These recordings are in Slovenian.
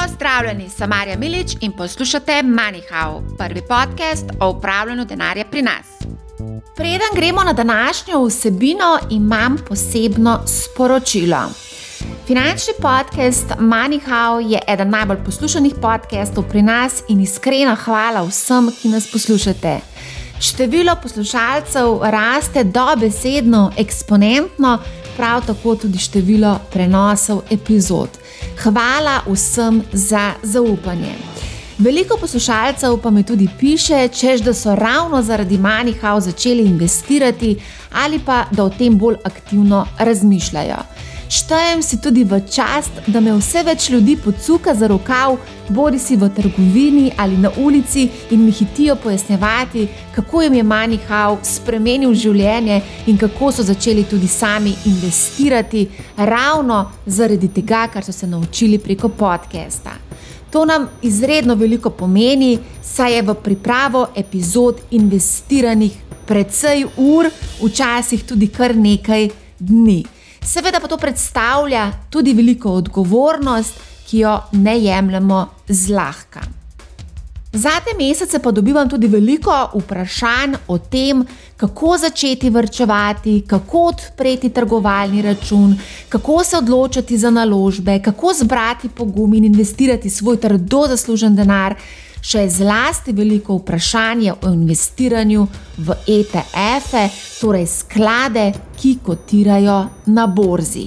Pozdravljeni, sem Marja Milič in poslušate MoneyHow, prvi podcast o upravljanju denarja pri nas. Preden gremo na današnjo vsebino, imam posebno sporočilo. Finančni podcast MoneyHow je eden najbolj poslušanih podcastov pri nas in iskrena hvala vsem, ki nas poslušate. Število poslušalcev raste dobesedno, eksponentno, prav tako tudi število prenosov epizod. Hvala vsem za zaupanje. Veliko poslušalcev pa mi tudi piše, čež da so ravno zaradi manjhav začeli investirati ali pa da o tem bolj aktivno razmišljajo. Štejem si tudi v čast, da me vse več ljudi pocuka za rokav, bodi si v trgovini ali na ulici in mi hitijo pojasnjevati, kako jim je Manihau spremenil življenje in kako so začeli tudi sami investirati, ravno zaradi tega, kar so se naučili preko podcasta. To nam izredno veliko pomeni, saj je v pripravo epizod investiranih precej ur, včasih tudi kar nekaj dni. Seveda pa to predstavlja tudi veliko odgovornost, ki jo ne jemljemo zlahka. Zadnje mesece pa dobivam tudi veliko vprašanj o tem, kako začeti vrčevati, kako odpreti trgovalni račun, kako se odločiti za naložbe, kako zbrati pogum in investirati svoj trdo zaslužen denar še zlasti veliko vprašanje o investiranju v ETF-e, torej sklade, ki kotirajo na borzi.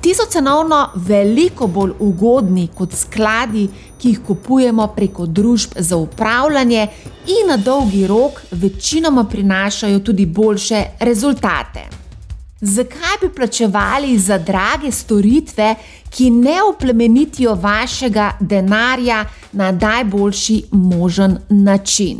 Ti so cenovno veliko bolj ugodni kot skladi, ki jih kupujemo preko družb za upravljanje in na dolgi rok večinoma prinašajo tudi boljše rezultate. Zakaj bi plačevali za drage storitve, ki ne oplemenitijo vašega denarja na najboljši možen način?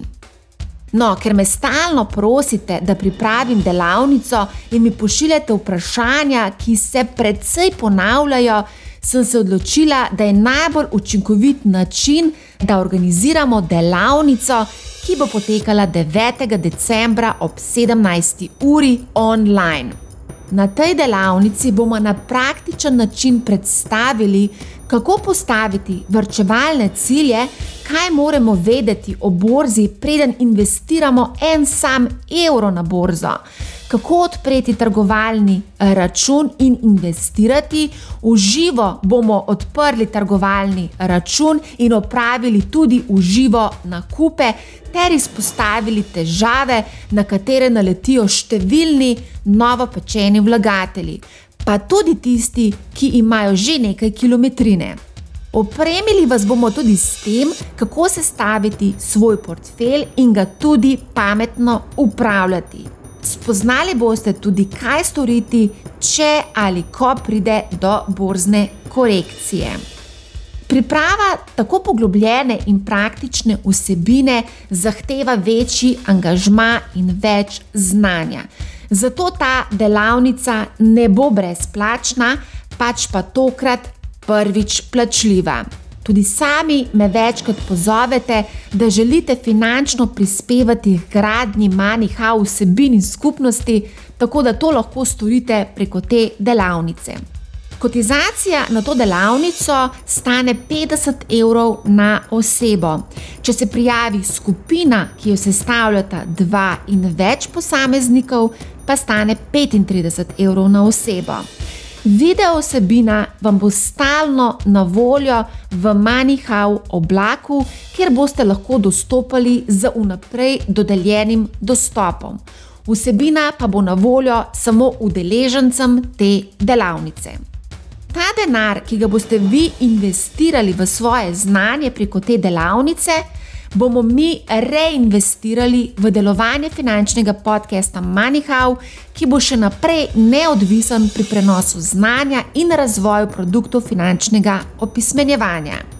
No, ker me stalno prosite, da pripravim delavnico in mi pošiljate vprašanja, ki se predvsej ponavljajo, sem se odločila, da je najbolj učinkovit način, da organiziramo delavnico, ki bo potekala 9. decembra ob 17. uri online. Na tej delavnici bomo na praktičen način predstavili, kako postaviti vrčevalne cilje, kaj moramo vedeti o borzi, preden investiramo en sam evro na borzo kako odpreti trgovalni eh, račun in investirati. V živo bomo odprli trgovalni račun in opravili tudi v živo nakupe, ter izpostavili težave, na katere naletijo številni novopečeni vlagatelji, pa tudi tisti, ki imajo že nekaj kilometrine. Opremili vas bomo tudi s tem, kako sestaviti svoj portfelj in ga tudi pametno upravljati. Spoznali boste tudi, kaj storiti, če ali ko pride do borzne korekcije. Priprava tako poglobljene in praktične vsebine zahteva večji angažma in več znanja. Zato ta delavnica ne bo brezplačna, pač pa tokrat prvič plačljiva. Tudi sami me večkrat pozovete, da želite finančno prispevati k gradnji manjha vsebin in skupnosti, tako da to lahko storite preko te delavnice. Kotizacija na to delavnico stane 50 evrov na osebo. Če se prijavi skupina, ki jo sestavljata dva in več posameznikov, pa stane 35 evrov na osebo. Video osebina vam bo stalno na voljo v MoneyHow oblaku, kjer boste lahko dostopali z unaprej dodeljenim dostopom. Vsebina pa bo na voljo samo udeležencem te delavnice. Ta denar, ki ga boste vi investirali v svoje znanje preko te delavnice, bomo mi reinvestirali v delovanje finančnega podcasta MoneyHow, ki bo še naprej neodvisen pri prenosu znanja in razvoju produktov finančnega opismenjevanja.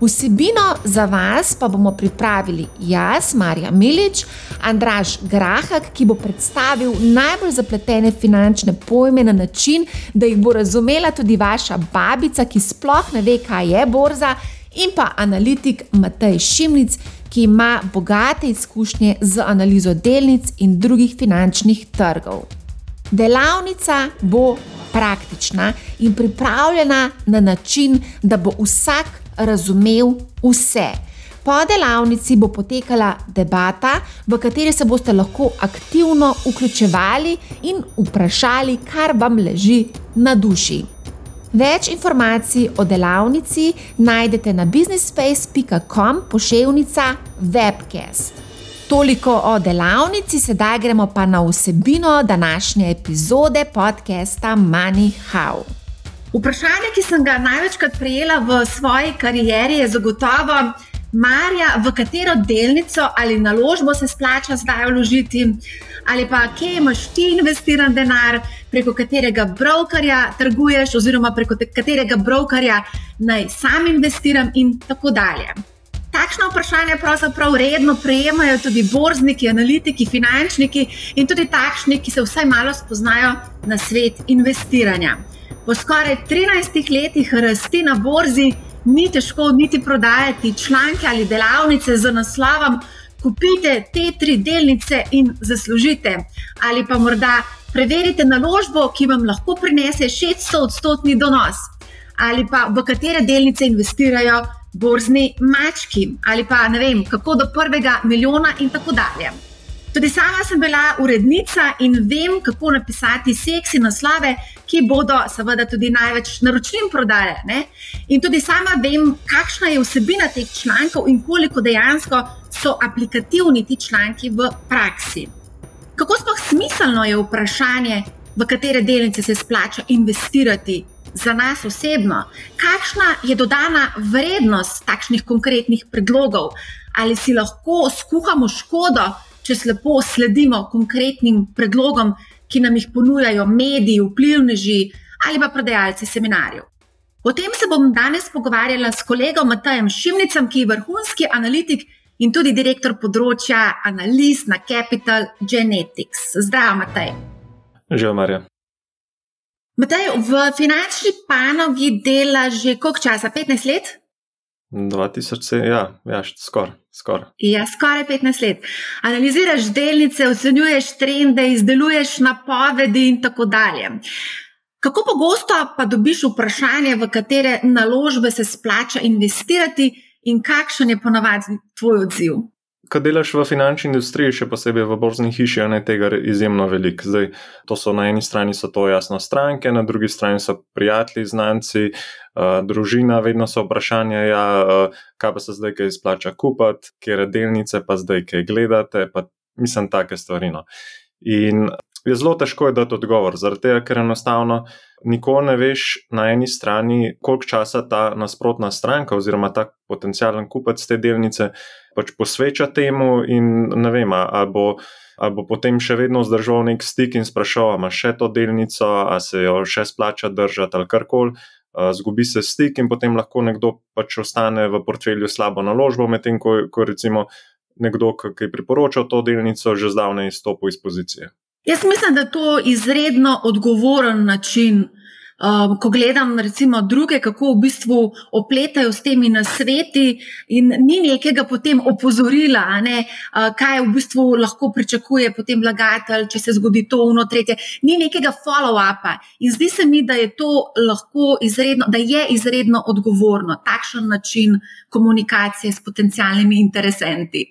Vsebino za vas pa bomo pripravili jaz, Marja Milič, Andraš Grahak, ki bo predstavil najbolj zapletene finančne pojme na način, da jih bo razumela tudi vaša babica, ki sploh ne ve, kaj je borza in pa analitik Matej Šimnic, ki ima bogate izkušnje z analizo delnic in drugih finančnih trgov. Delavnica bo praktična in pripravljena na način, da bo vsak razumel vse. Po delavnici bo potekala debata, v kateri se boste lahko aktivno vključevali in vprašali, kar vam leži na duši. Več informacij o delavnici najdete na businessspace.com pošiljka webcast. Toliko o delavnici, sedaj gremo pa na vsebino današnje epizode podcasta Money How. Vprašanje, ki sem ga največkrat prejela v svoji karieri, je zagotovo. Marja, v katero delnico ali naložbo se splača zdaj vložiti, ali pa kje imaš ti investiran denar, preko katerega brokerja trguješ, oziroma preko katerega brokerja naj sam investiram, in tako dalje. Takšno vprašanje pravzaprav redno prejemajo tudi borzniki, analitiki, finančniki in tudi takšni, ki se vsaj malo spoznajo na svet investiranja. Po skoraj 13 letih rasti na borzi ni težko niti prodajati članke ali delavnice z naslovom: Kupite te tri delnice in zaslužite. Ali pa morda preverite naložbo, ki vam lahko prinese 600-odstotni donos, ali pa v katere delnice investirajo borzni mački, ali pa ne vem, kako do prvega milijona in tako dalje. Tudi sama sem bila urednica in vem, kako napisati seksi naslove, ki bodo, seveda, tudi največ naročnin prodajali. In tudi sama vem, kakšna je vsebina teh člankov in koliko dejansko so aplikativni ti članki v praksi. Kako sploh smiselno je vprašanje, v katere delnice se splača investirati za nas osebno, kakšna je dodana vrednost takšnih konkretnih predlogov, ali si lahko skuhamo škodo če slepo sledimo konkretnim predlogom, ki nam jih ponujajo mediji, vplivneži ali pa prodajalci seminarjev. O tem se bom danes pogovarjala s kolegom Matajem Šimnicem, ki je vrhunski analitik in tudi direktor področja analiz na Capital Genetics. Zdravo, Mataj. Živijo, Marja. Mataj, v finančni panogi dela že koliko časa? 15 let? 2007, ja, ja skoraj. Skor. Ja, skoraj 15 let. Analiziraš delnice, ocenjuješ trende, izdeluješ napovedi in tako dalje. Kako pogosto pa dobiš vprašanje, v katere naložbe se splača investirati, in kakšen je ponavadi tvoj odziv? Ko delaš v finančni industriji, še posebej v borzni hiši, je tega izjemno veliko. Zdaj, to so na eni strani so to jasno stranke, na drugi strani so prijatelji, znanci, uh, družina, vedno so vprašanja, ja, uh, kaj pa se zdaj, kaj izplača kupiti, kje delnice pa zdaj, kaj gledate, pa mislim, take stvari. No. In je zelo težko dati odgovor, zaradi tega, ker enostavno nikoli ne veš na eni strani, koliko časa ta nasprotna stranka oziroma ta potencijalen kupec te delnice pač posveča temu in ne vem, ali bo. Ali bo potem še vedno zdržal nek stik in sprašal, ali ima še to delnico, ali se jo še splača držati ali karkoli, zgubi se stik in potem lahko nekdo pač ostane v portfelju slabo naložbo, medtem ko, ko recimo nekdo, ki je priporočal to delnico, že zdavnaj izstopil iz pozicije. Jaz mislim, da je to izredno odgovoren način. Um, ko gledam, recimo, druge, kako v bistvu opletajo s temi nasveti, in ni nekega potem opozorila, ne, uh, kaj v bistvu lahko pričakuje potem vlagatelj, če se zgodi to, uno, tretje. Ni nekega follow-upa. In zdi se mi, da je to lahko izredno, da je izredno odgovorno, takšen način komunikacije s potencijalnimi interesenti.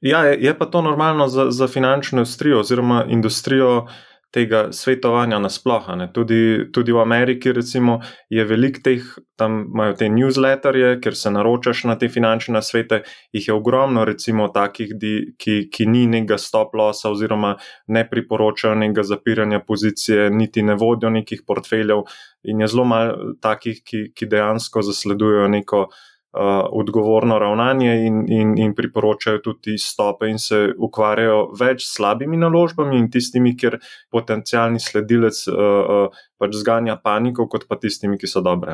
Ja, je, je pa to normalno za, za finančno industrijo oziroma industrijo tega svetovanja nasplošno. Tudi, tudi v Ameriki recimo, je veliko teh, tam imajo te newsletterje, ker se naročaš na te finančne nasvete. Jih je ogromno, recimo, takih, di, ki, ki ni nekega stop-lossa oziroma ne priporočajo nekega zapiranja pozicije, niti ne vodijo nekih portfeljev. In je zelo malo takih, ki, ki dejansko zasledujejo neko odgovorno ravnanje in, in, in priporočajo tudi stope in se ukvarjajo več s slabimi naložbami in tistimi, kjer potencijalni sledilec uh, uh, pač zganja paniko, kot pa tistimi, ki so dobre.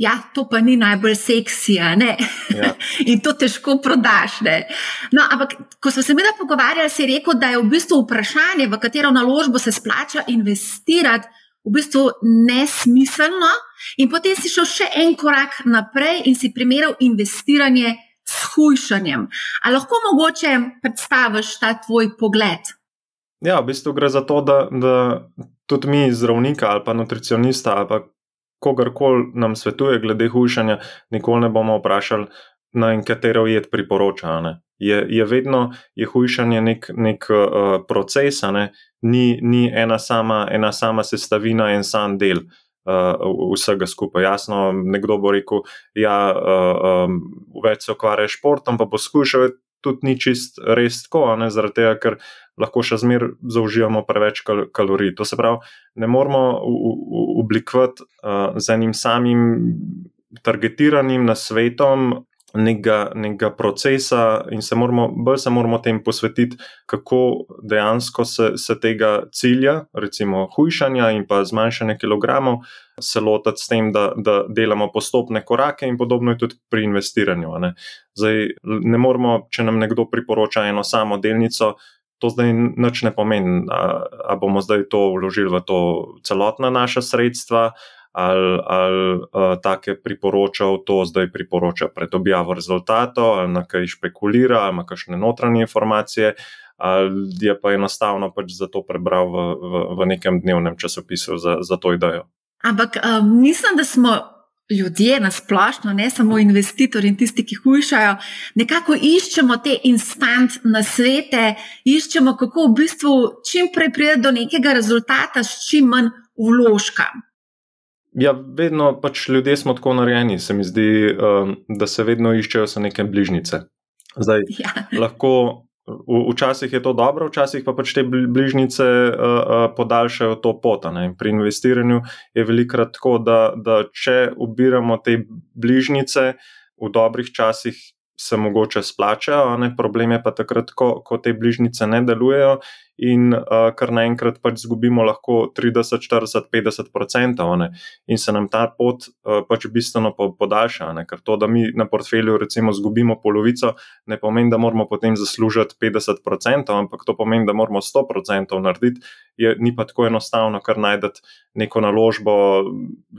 Ja, to pa ni najbolj seksi, ja. in to težko prodaš. No, ampak, ko smo se mi da pogovarjali, si rekel, da je v bistvu vprašanje, v katero naložbo se splača investirati, v bistvu nesmiselno, in potem si šel še en korak naprej in si primerjal investiranje s hujšanjem. Ali lahko mogoče predstaviš ta tvoj pogled? Ja, v bistvu gre za to, da, da tudi mi, zdravnika ali pa nutricionista ali pa kogarkoli nam svetuje glede hujšanja, nikoli ne bomo vprašali, na katero jed priporoča. Ne? Je, je vedno je hujšanje nek, nek uh, proces, ne? Ni, ni ena, sama, ena sama sestavina, en sam del. Uh, vsega skupaj. Jasno, nekdo bo rekel, da ja, uh, um, več se ukvarja s športom, pa poskušajo tudi ni čist res tako, zaradi tega, ker lahko še zmeraj zaužijemo preveč kal kalorij. To se pravi, ne moramo oblikovati uh, z enim samim targetiranim nasvetom nekega, nekega procesa, in se moramo, bolj se moramo tem posvetiti, kako dejansko se, se tega cilja, recimo hujšanja in pa zmanjšanja kilogramov, se lotiti s tem, da, da delamo postopne korake, in podobno je tudi pri investiranju. Ne. Zdaj, ne moramo, če nam nekdo priporoča eno samo delnico. To zdaj nič ne pomeni, ali bomo zdaj to vložili v to celotna naša sredstva, ali, ali uh, take priporočal, to zdaj priporoča pred objavo rezultatov, ali na kaj špekulira, ali ima kakšne notranje informacije, ali je pa enostavno pač za to prebral v, v, v nekem dnevnem časopisu za, za to idejo. Ampak um, mislim, da smo. Ljudje na splošno, ne samo investitorji in tisti, ki hujšajo, nekako iščemo te instant na svete, iščemo, kako v bistvu čim prej pride do nekega rezultata, s čim manj vložka. Ja, vedno pač ljudje smo tako narejeni, se mi zdi, um, da se vedno iščejo za neke bližnjice. Zdaj, ja. lahko, v, včasih je to dobro, včasih pa pač te bližnjice uh, uh, podaljšajo to pot. Pri investiranju je velikrat tako, da, da če ubiramo te bližnjice v dobrih časih, se mogoče splačajo, ne? problem je pa takrat, ko, ko te bližnjice ne delujejo in uh, kar naenkrat pač izgubimo lahko 30, 40, 50 odstotkov in se nam ta pot uh, pač bistveno podaljša. Ne? Ker to, da mi na portfelju recimo izgubimo polovico, ne pomeni, da moramo potem zaslužiti 50 odstotkov, ampak to pomeni, da moramo 100 odstotkov narediti. Je, ni pa tako enostavno, kar najdete neko naložbo,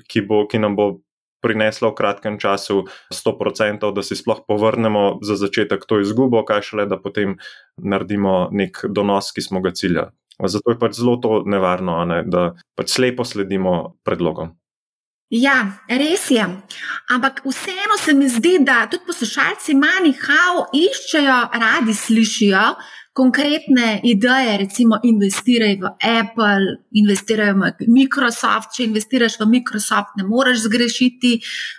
ki, bo, ki nam bo prinesla v kratkem času 100%, da si sploh povrnemo za začetek to izgubo, kaj šele, da potem naredimo nek donos, ki smo ga ciljali. Zato je pač zelo to nevarno, ne, da pač slepo sledimo predlogom. Ja, res je. Ampak vseeno se mi zdi, da tudi poslušalci manj hao iščejo, radi slišijo, konkretne ideje, recimo investiraj v Apple, investiraj v Microsoft. Če investiraš v Microsoft, ne moreš zgrešiti.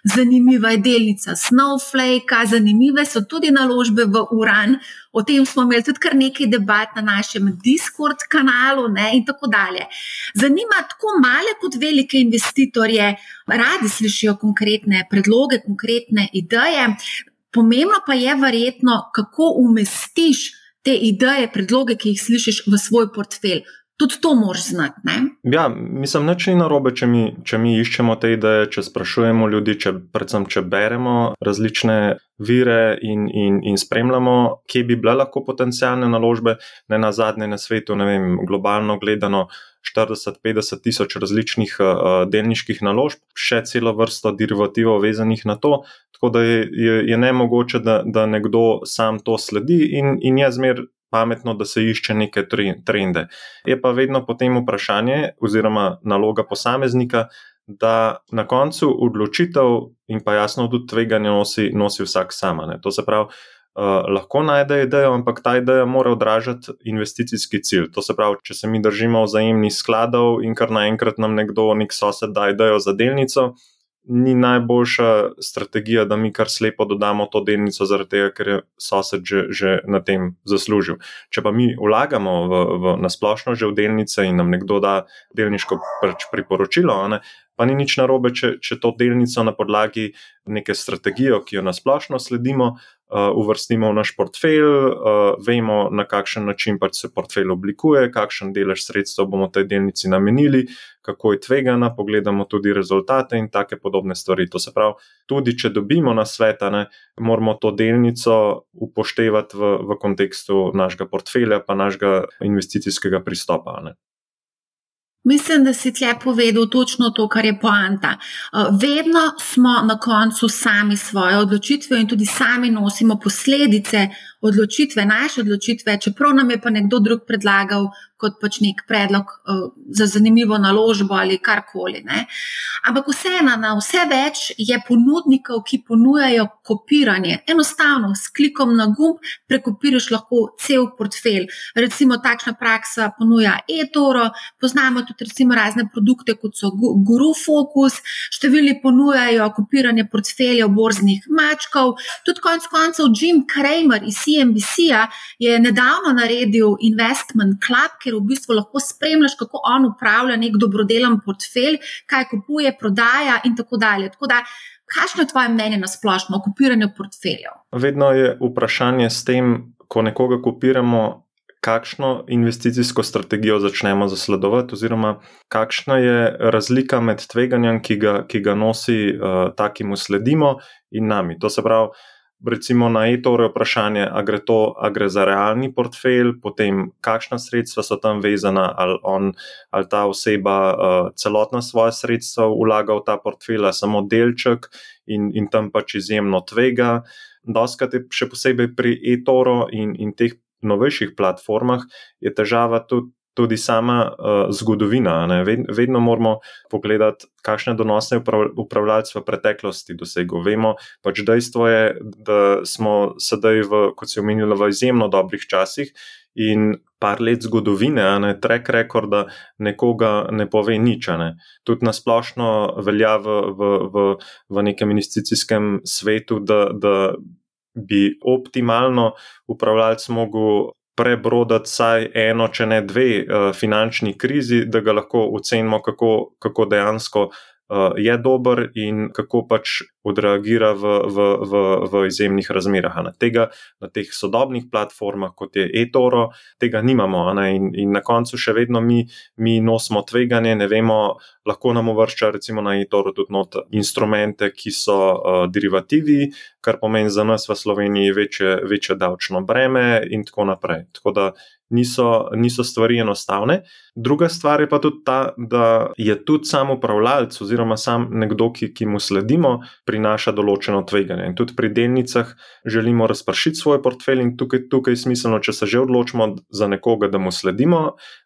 Zanimiva je delnica Snowflake, zanimive so tudi naložbe v Uran. O tem smo imeli tudi kar nekaj debat na našem Discord kanalu, ne, in tako dalje. Zanima tako male kot velike investitorje, radi slišijo konkretne predloge, konkretne ideje. Pomembno pa je verjetno, kako umestiš te ideje, predloge, ki jih slišiš v svoj portfelj. Tudi to moraš znati. Ne? Ja, mislim, da ni narobe, če mi, če mi iščemo te ideje, če sprašujemo ljudi, če, predvsem če beremo različne vire in, in, in spremljamo, kje bi bile lahko potencijalne naložbe, ne na zadnje na svetu, ne vem, globalno gledano. 40-50 tisoč različnih uh, delniških naložb, še celo vrsto derivativov vezanih na to, tako da je, je, je ne mogoče, da, da nekdo sam to sledi in, in je zmer pametno, da se išče neke trende. Je pa vedno potem vprašanje oziroma naloga posameznika, da na koncu odločitev in pa jasno tudi tveganje nosi, nosi vsak sama. Ne. To se pravi, uh, lahko najde idejo, ampak ta ideja mora odražati investicijski cilj. To se pravi, če se mi držimo vzajemnih skladov in kar naenkrat nam nekdo, nek sosed, da idejo za delnico, ni najboljša strategija, da mi kar slepo dodamo to delnico, zaradi tega, ker je sosed že, že na tem zaslužil. Če pa mi vlagamo v, v, na splošno že v delnice in nam nekdo da delniško pač priporočilo, ne, pa ni nič narobe, če, če to delnico na podlagi neke strategije, ki jo na splošno sledimo, uvrstimo v naš portfelj, uh, vemo, na kakšen način pač se portfelj oblikuje, kakšen delež sredstev bomo tej delnici namenili, kako je tvegana, pogledamo tudi rezultate in take podobne stvari. To se pravi, tudi če dobimo na sveta, ne, moramo to delnico upoštevati v, v kontekstu našega portfelja, pa našega investicijskega pristopa. Ne. Mislim, da si tle povedal točno to, kar je poanta. Uh, vedno smo na koncu sami svoje odločitve in tudi sami nosimo posledice odločitve, naše odločitve, čeprav nam je pa nekdo drug predlagal, kot pač nek predlog uh, za zanimivo naložbo ali karkoli. Ne. Ampak vseeno, na vse več je ponudnikov, ki ponujajo kopiranje. Enostavno, s klikom na gumb prekopiraš lahko cel portfelj. Recimo, takšna praksa ponuja eToro, poznamo tudi recimo, razne produkte, kot so Guru Focus, številni ponujajo kopiranje portfeljev borznih mačkov. Tudi konec koncev Jim Kramer iz CNBC-ja je nedavno naredil Investment Club, kjer v bistvu lahko spremljaš, kako on upravlja nek dobrodelen portfelj, kaj kupuje, prodaja in tako dalje. Tako da, kakšno je tvoje mnenje na splošno o kopiranju portfeljev? Vedno je vprašanje s tem, ko nekoga kopiramo. Kakšno investicijsko strategijo začnemo zasledovati, oziroma kakšna je razlika med tveganjem, ki ga, ki ga nosi uh, ta, ki mu sledimo, in nami. To se pravi, recimo na e-tore vprašanje, ali gre, gre za realni portfelj, potem kakšna sredstva so tam vezana, ali, on, ali ta oseba uh, celotna svoje sredstva vlaga v ta portfelj, samo delček in, in tam pač izjemno tvega. Doskrat je še posebej pri e-toro in, in teh novejših platformah je težava tudi tudi sama uh, zgodovina. Ved, vedno moramo pogledati, kakšne donosne upravljalce v preteklosti dosegel. Vemo, pač dejstvo je, da smo sedaj, v, kot si omenila, v izjemno dobrih časih. In par let zgodovine, a ne trek rekorda, nekoga ne pove nič. Ne. Tudi nasplošno velja v, v, v, v nekem investicijskem svetu, da, da bi optimalno upravljalec mogel prebrodati vsaj eno, če ne dve, uh, finančni krizi, da ga lahko ocenimo, kako, kako dejansko uh, je dober in kako pač odreagira v, v, v, v izjemnih razmerah. Na, tega, na teh sodobnih platformah, kot je eToro, tega nimamo. In, in na koncu še vedno mi, mi nosimo tveganje, ne vemo, lahko nam uvršča recimo na eToro tudi instrumente, ki so uh, derivativi, kar pomeni za nas v Sloveniji večje, večje davčno breme in tako naprej. Tako da niso, niso stvari enostavne. Druga stvar je pa tudi ta, da je tudi sam upravljalec oziroma sam nekdo, ki, ki mu sledimo, prinaša določeno tveganje. In tudi pri delnicah želimo razpršiti svoj portfelj in tukaj, tukaj je smiselno, če se že odločimo za nekoga, da mu sledimo,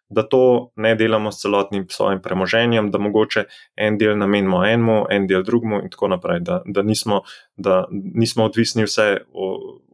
da to ne delamo s celotnim svojim premoženjem, da mogoče en del namenimo enemu, en del drugemu, in tako naprej, da, da, nismo, da nismo odvisni vse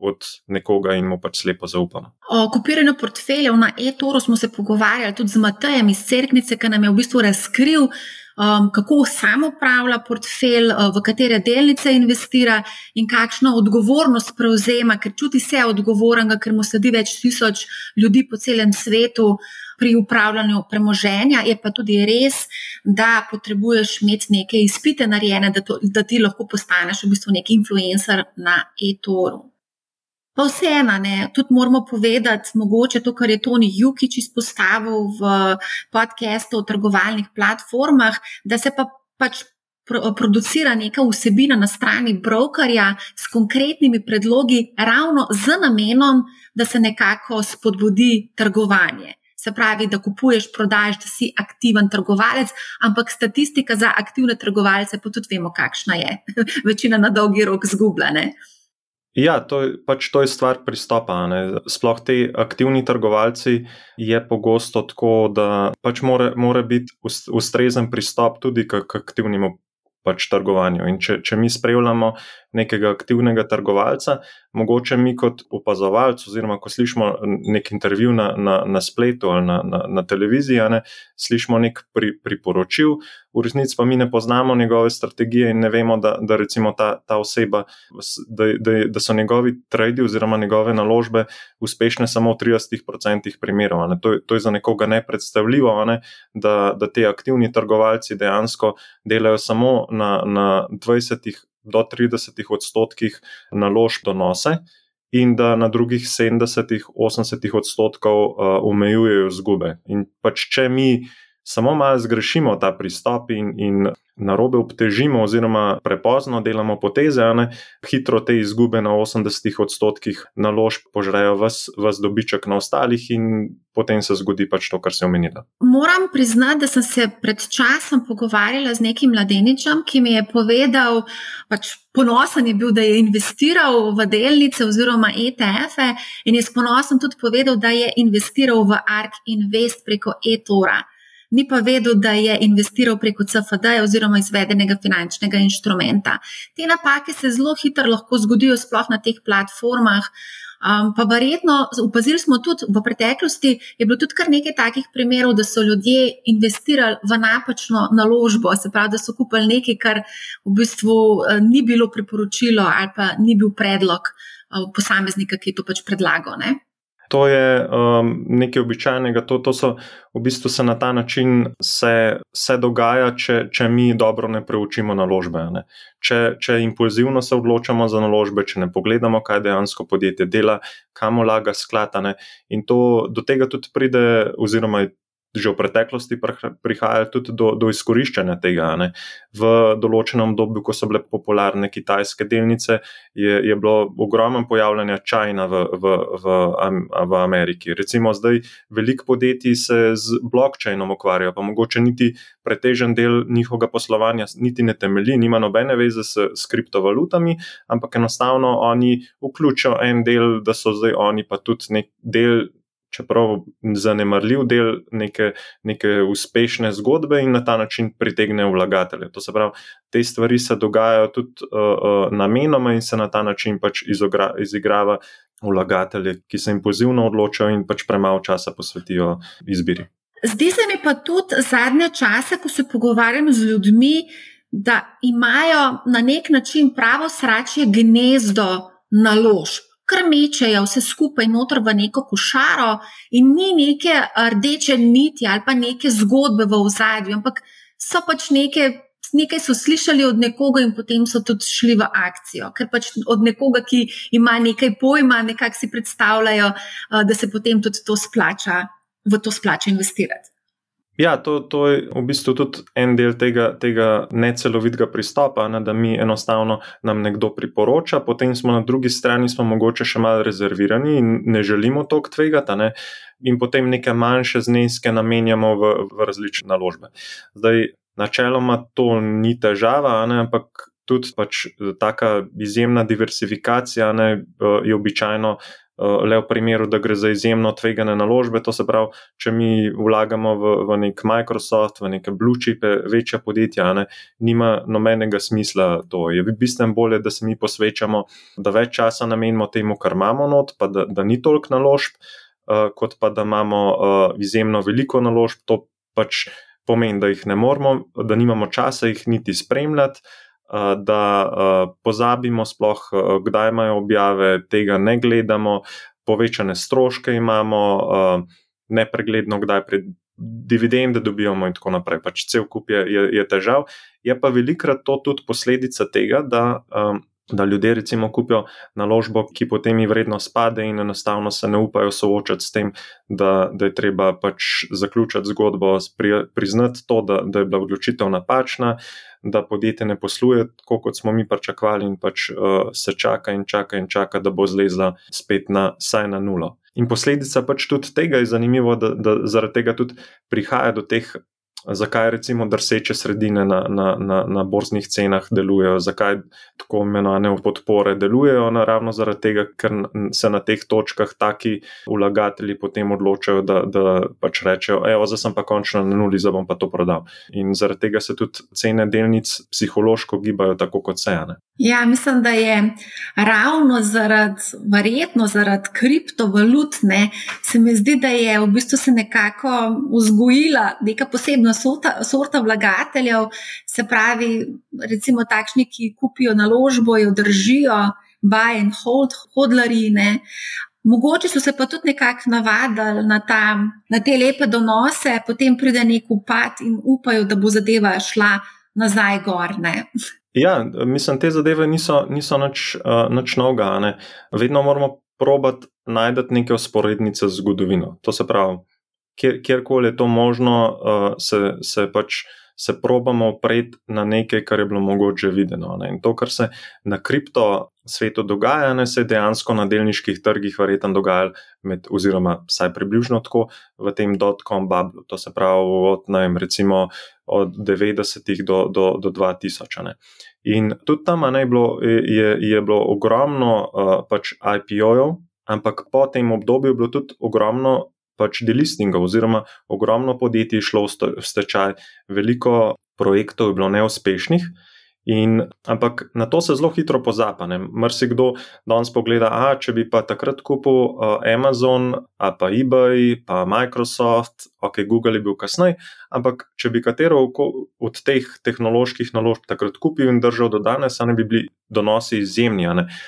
od nekoga in mu pač slepo zaupamo. O kupiranju portfeljev na e-toru smo se pogovarjali tudi z Matejem iz Cerknice, ki nam je v bistvu razkril. Um, kako samo upravlja portfelj, uh, v katere delnice investira in kakšno odgovornost prevzema, ker čuti se odgovoren, ker mu sledi več tisoč ljudi po celem svetu pri upravljanju premoženja, je pa tudi res, da potrebuješ imeti neke izpite narejene, da, to, da ti lahko postaneš v bistvu neki influencer na e-toru. Pa vseeno, tudi moramo povedati, mogoče to, kar je Toni Jukič izpostavil v podkastu o trgovalnih platformah, da se pa pač. Producira neka vsebina na strani brokerja s konkretnimi predlogi, ravno z namenom, da se nekako spodbudi trgovanje se pravi, da kupuješ, prodajaš, da si aktiven trgovalec, ampak statistika za aktivne trgovalce, pa tudi vemo, kakšna je. Večina na dolgi rok zgubljene. Ja, to je, pač to je stvar pristopa. Ne. Sploh ti aktivni trgovalci je pogosto tako, da pač mora, mora biti ustrezen pristop tudi k, k aktivnemu pač trgovanju. In če, če mi spremljamo nekega aktivnega trgovalca, mogoče mi kot opazovalci, oziroma ko slišimo nek intervju na, na, na spletu ali na, na, na televiziji, ne, slišimo nek pri, priporočil, v resnici pa mi ne poznamo njegove strategije in ne vemo, da, da recimo ta, ta oseba, da, da, da so njegovi tradi oziroma njegove naložbe uspešne samo v 30% primerov. To, to je za nekoga nepredstavljivo, ne, da, da te aktivni trgovalci dejansko delajo samo na, na 20 do 30 odstotkih naložb donose, in da na drugih 70-80 odstotkov uh, omejujejo izgube. In pač, če mi samo malo zgrešimo ta pristop in, in narobe obtežimo, oziroma prepozno delamo poteze, ne, hitro te izgube na 80 odstotkih naložb požrejo vas dobiček na ostalih, in potem se zgodi pač to, kar se je omenilo. Moram priznati, da sem se pred časom pogovarjala z nekim mladeničem, ki mi je povedal, pač ponosen je bil, da je investiral v delnice oziroma ETF-e, in je s ponosom tudi povedal, da je investiral v ARK Invest preko e-tora ni pa vedel, da je investiral preko CFD oziroma izvedenega finančnega inštrumenta. Te napake se zelo hitro lahko zgodijo, sploh na teh platformah. Um, pa verjetno, opazili smo tudi v preteklosti, je bilo tudi kar nekaj takih primerov, da so ljudje investirali v napačno naložbo, se pravi, da so kupili nekaj, kar v bistvu uh, ni bilo priporočilo ali pa ni bil predlog uh, posameznika, ki je to pač predlagal. Ne? To je um, nekaj običajnega, to, to so v bistvu se na ta način se, se dogaja, če, če mi dobro ne preučimo naložbe. Ne. Če, če impulzivno se odločamo za naložbe, če ne pogledamo, kaj dejansko podjetje dela, kam vlaga skladane. In to, do tega tudi pride, oziroma že v preteklosti prihajalo tudi do, do izkoriščanja tega. Ne. V določenem obdobju, ko so bile popularne kitajske delnice, je, je bilo ogromno pojavljanja čajna v, v, v, v Ameriki. Recimo zdaj veliko podjetij se z blokčajnom ukvarja, pa mogoče niti pretežen del njihovega poslovanja niti ne temelji, nima nobene veze s, s kriptovalutami, ampak enostavno oni vključijo en del, da so zdaj oni pa tudi nek del čeprav zanemarljiv del neke, neke uspešne zgodbe in na ta način pritegnejo vlagatelje. To se pravi, te stvari se dogajajo tudi uh, uh, namenoma in se na ta način pač izogra, izigrava vlagatelje, ki se impulzivno odločajo in pač premalo časa posvetijo izbiri. Zdi se mi pa tudi zadnje čase, ko se pogovarjam z ljudmi, da imajo na nek način pravo sračje gnezdo naložb kar mečejo vse skupaj noter v neko košaro, in ni neke rdeče niti ali pa neke zgodbe v ozadju, ampak so pač neke. Nekaj so slišali od nekoga, in potem so tudi šli v akcijo, ker pač od nekoga, ki ima nekaj pojma, nekako si predstavljajo, da se potem tudi to splača, v to splača investirati. Ja, to, to je v bistvu tudi en del tega, tega necelovitega pristopa, ne, da mi enostavno nam nekdo priporoča, potem smo na drugi strani, smo mogoče še malo rezervirani in ne želimo toliko tvegati, ne, in potem neke manjše zneske namenjamo v, v različne naložbe. Zdaj, načeloma to ni težava, ne, ampak tudi pač taka izjemna diversifikacija ne, je običajno. Eh, le v primeru, da gre za izjemno tvegane naložbe. To se pravi, če mi vlagamo v, v nek Microsoft, v neke blue chipe, večja podjetja, ne, nima nobenega smisla to. Je bistveno bolje, da se mi posvečamo, da več časa namenimo temu, kar imamo not, pa da, da ni toliko naložb, uh, kot pa da imamo uh, izjemno veliko naložb. To pač pomeni, da jih ne moramo, da nimamo časa jih niti spremljati da pozabimo, sploh kdaj imajo objave, tega ne gledamo, povečane stroške imamo, nepregledno, kdaj pri dividende dobivamo, in tako naprej. Pač cel kup je, je, je težav. Je pa velikrat to tudi posledica tega, da. Da ljudje, recimo, kupijo naložbo, ki potem jim vredno spade, in enostavno se ne upajo soočati s tem, da, da je treba pač zaključiti zgodbo, pri, priznati to, da, da je bila odločitev napačna, da podjetje ne posluje tako, kot smo mi pričakovali, in pač uh, se čaka in čaka in čaka, da bo zlezla spet na vsaj na nulo. In posledica pač tudi tega je zanimivo, da, da zaradi tega tudi prihaja do teh zakaj recimo drseče sredine na, na, na, na borznih cenah delujejo, zakaj tako imenovane podpore delujejo, naravno zaradi tega, ker se na teh točkah taki vlagatelji potem odločajo, da, da pač rečejo, evo, zdaj sem pa končno na nuli, zdaj bom pa to prodal. In zaradi tega se tudi cene delnic psihološko gibajo tako kot se ene. Ja, mislim, da je ravno zaradi, verjetno zaradi kriptovalut, ne, se mi zdi, da je v bistvu se nekako vzgojila neka posebna sorta, sorta vlagateljev, se pravi, recimo takšni, ki kupijo naložbo, jo držijo, buy and hold, hodlarine. Mogoče so se pa tudi nekako navadili na, ta, na te lepe donose, potem pride nek upad in upajo, da bo zadeva šla nazaj gor. Ne. Ja, mislim, te zadeve niso, niso nič, uh, nič novega. Vedno moramo probati najti neke usporednice z zgodovino. To se pravi, kjer, kjerkoli je to možno, uh, se, se pač se probamo opreti na nekaj, kar je bilo mogoče videno. Ne. In to, kar se na kripto svetu dogaja, ne, se je dejansko na delniških trgih verjetno dogajalo, med, oziroma vsaj približno tako v tem dotcom bublu. To se pravi od, vem, recimo, od 90-ih do, do, do 2000. Ne. In tudi tam ne, je, bilo, je, je bilo ogromno uh, pač IPO-jev, ampak po tem obdobju je bilo tudi ogromno pač delistingov, oziroma ogromno podjetij je šlo v stečaj, veliko projektov je bilo neuspešnih. In, ampak na to se zelo hitro pozapane. Mrsi kdo danes pogleda, da če bi pa takrat kupil uh, Amazon, a pa eBay, pa Microsoft, ok, Google je bil kasneje, ampak če bi katero od teh tehnoloških naložb takrat kupil in držal do danes, ne bi bili donosi izjemni.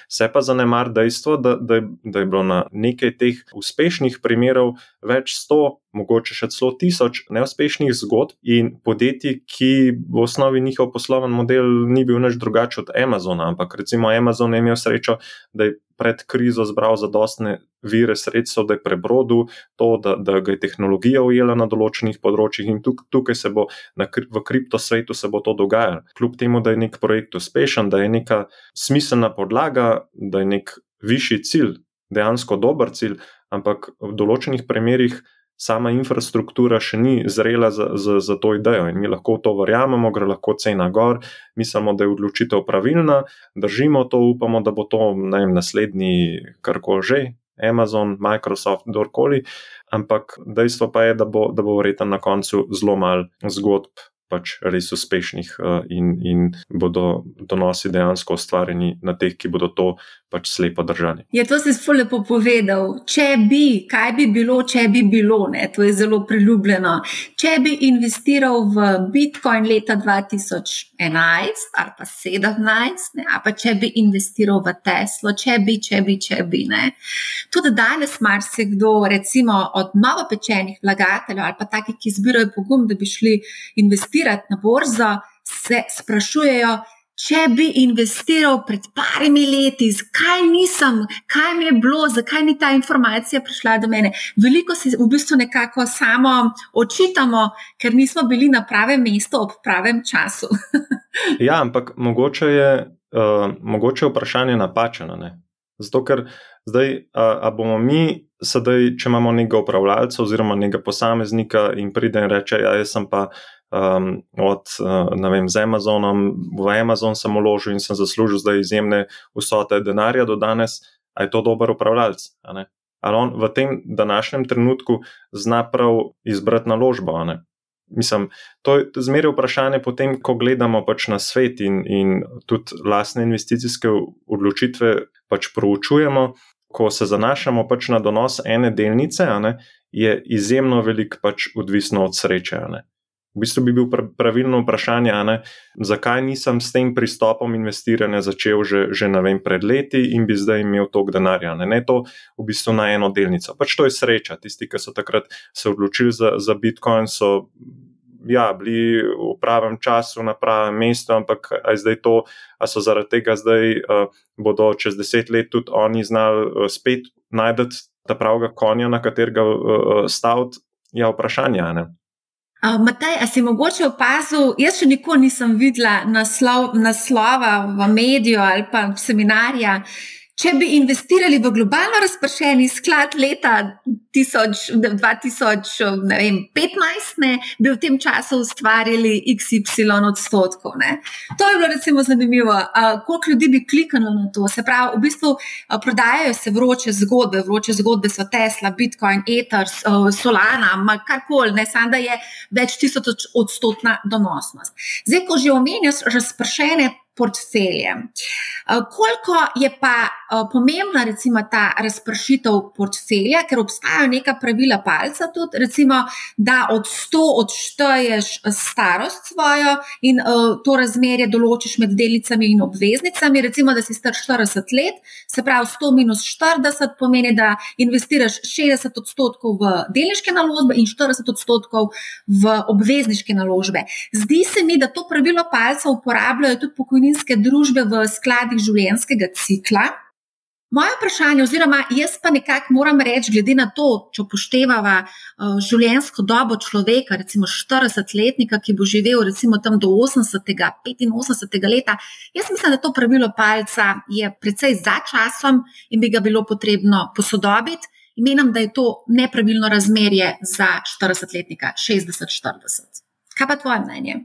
Se pa zanemar dejstvo, da, da, da je bilo na nekaj teh uspešnih primerov več sto, mogoče še celo tisoč neuspešnih zgodb in podjetij, ki v osnovi njihov poslovni model ni bil nič drugačen od Amazona, ampak recimo Amazon je imel srečo, da je pred krizo zbral zadostne vire sredstev, da je prebrodil to, da, da ga je tehnologija ujela na določenih področjih in tuk, tukaj se bo na, v kriptosvetu se bo to dogajalo. Kljub temu, da je nek projekt uspešen, da je neka smiselna podlaga, da je nek višji cilj, dejansko dober cilj, ampak v določenih primerjih sama infrastruktura še ni zrela za, za, za to idejo in mi lahko to verjamemo, gre lahko cena gor, mislimo, da je odločitev pravilna, držimo to, upamo, da bo to vem, naslednji karkoli že. Amazon, Microsoft, kdorkoli, ampak dejstvo pa je, da bo, da bo verjetno na koncu zelo malo zgodb pač res uspešnih uh, in, in bodo donosi dejansko ustvarjeni na teh, ki bodo to pač slepo držali. Je ja, to si zelo lepo povedal. Če bi, kaj bi bilo, če bi bilo, ne? to je zelo priljubljeno. Če bi investiral v Bitcoin leta 2011 ali pa 2017, ali pa če bi investiral v Teslo, če bi, če bi, če bi. Ne? Tudi danes marsikdo, recimo od novopečenih vlagateljev ali pa takih, ki zbirajo pogum, da bi šli investirati na borzo, se sprašujejo, če bi investiral pred parimi leti, zakaj nisem, kaj mi je bilo, zakaj ni ta informacija prišla do mene. Veliko se v bistvu nekako samo očitamo, ker nismo bili na pravem mestu ob pravem času. ja, ampak mogoče je, uh, mogoče je vprašanje napačeno. Ne? Zato, ker zdaj, a, a bomo mi, sedaj, če imamo nekega upravljalca oziroma nekega posameznika in pride in reče, ja, jaz sem pa um, od, uh, vem, z Amazonom, v Amazon sem uložil in sem zaslužil zdaj izjemne vsote denarja do danes, a je to dober upravljalec. Ali on v tem današnjem trenutku zna prav izbrati naložbo? Mislim, to je zmeraj vprašanje, potem, ko gledamo pač na svet in, in tudi lastne investicijske odločitve pač proučujemo. Ko se zanašamo pač na donos ene delnice, ne, je izjemno veliko pač odvisno od sreče. Ne. V bistvu bi bil pravilno vprašanje, ne, zakaj nisem s tem pristopom investiranja začel že, že vem, pred leti in bi zdaj imel toliko denarja. Ne, ne to v bistvu na eno delnico. Pač to je sreča. Tisti, ki so takrat se odločili za, za Bitcoin, so ja, bili v pravem času na pravem mestu, ampak aj zdaj to, a so zaradi tega zdaj uh, bodo čez deset let tudi oni znali uh, spet najti ta pravega konja, na katerega uh, staviti. Ja, vprašanje. Ne? Uh, Mataj, a si mogoče opazil, jaz še nikoli nisem videla naslov, naslova v mediju ali pa seminarja, Če bi investirali v globalno razpršeni sklad leta 2015, ne, bi v tem času ustvarili XY odstotkov. Ne. To je bilo recimo zanimivo. Koliko ljudi bi kliknilo na to? Se pravi, v bistvu prodajajo se vroče zgodbe, vroče zgodbe so Tesla, Bitcoin, Ether, Solana, karkoli, ne samo da je več tisoč odstotna donosnost. Zdaj, ko že omenjaš razpršene portfelje. Eh, koliko je pa pomembna recimo ta razpršitev portfelja, ker obstajajo neka pravila palca tudi, recimo, da od 100 odšteješ eh, starost svojo in to razmerje določiš med delicami in obveznicami, recimo, da si star 40 let, se pravi 100 minus 40 pomeni, da investiraš 60 odstotkov v delniške naložbe in 40 odstotkov v obvezniške naložbe. Zdi se mi, da to pravilo palca uporabljajo tudi pokojninske družbe v skladih življenjskega cikla. Moje vprašanje, oziroma jaz pa nekako moram reči, glede na to, če upoštevamo uh, življenjsko dobo človeka, recimo 40-letnika, ki bo živel recimo tam do 80-85 leta, jaz mislim, da to pravilo palca je precej za časom in bi ga bilo potrebno posodobiti. In menim, da je to nepravilno razmerje za 40-letnika, 60-40. Kaj pa tvoje mnenje?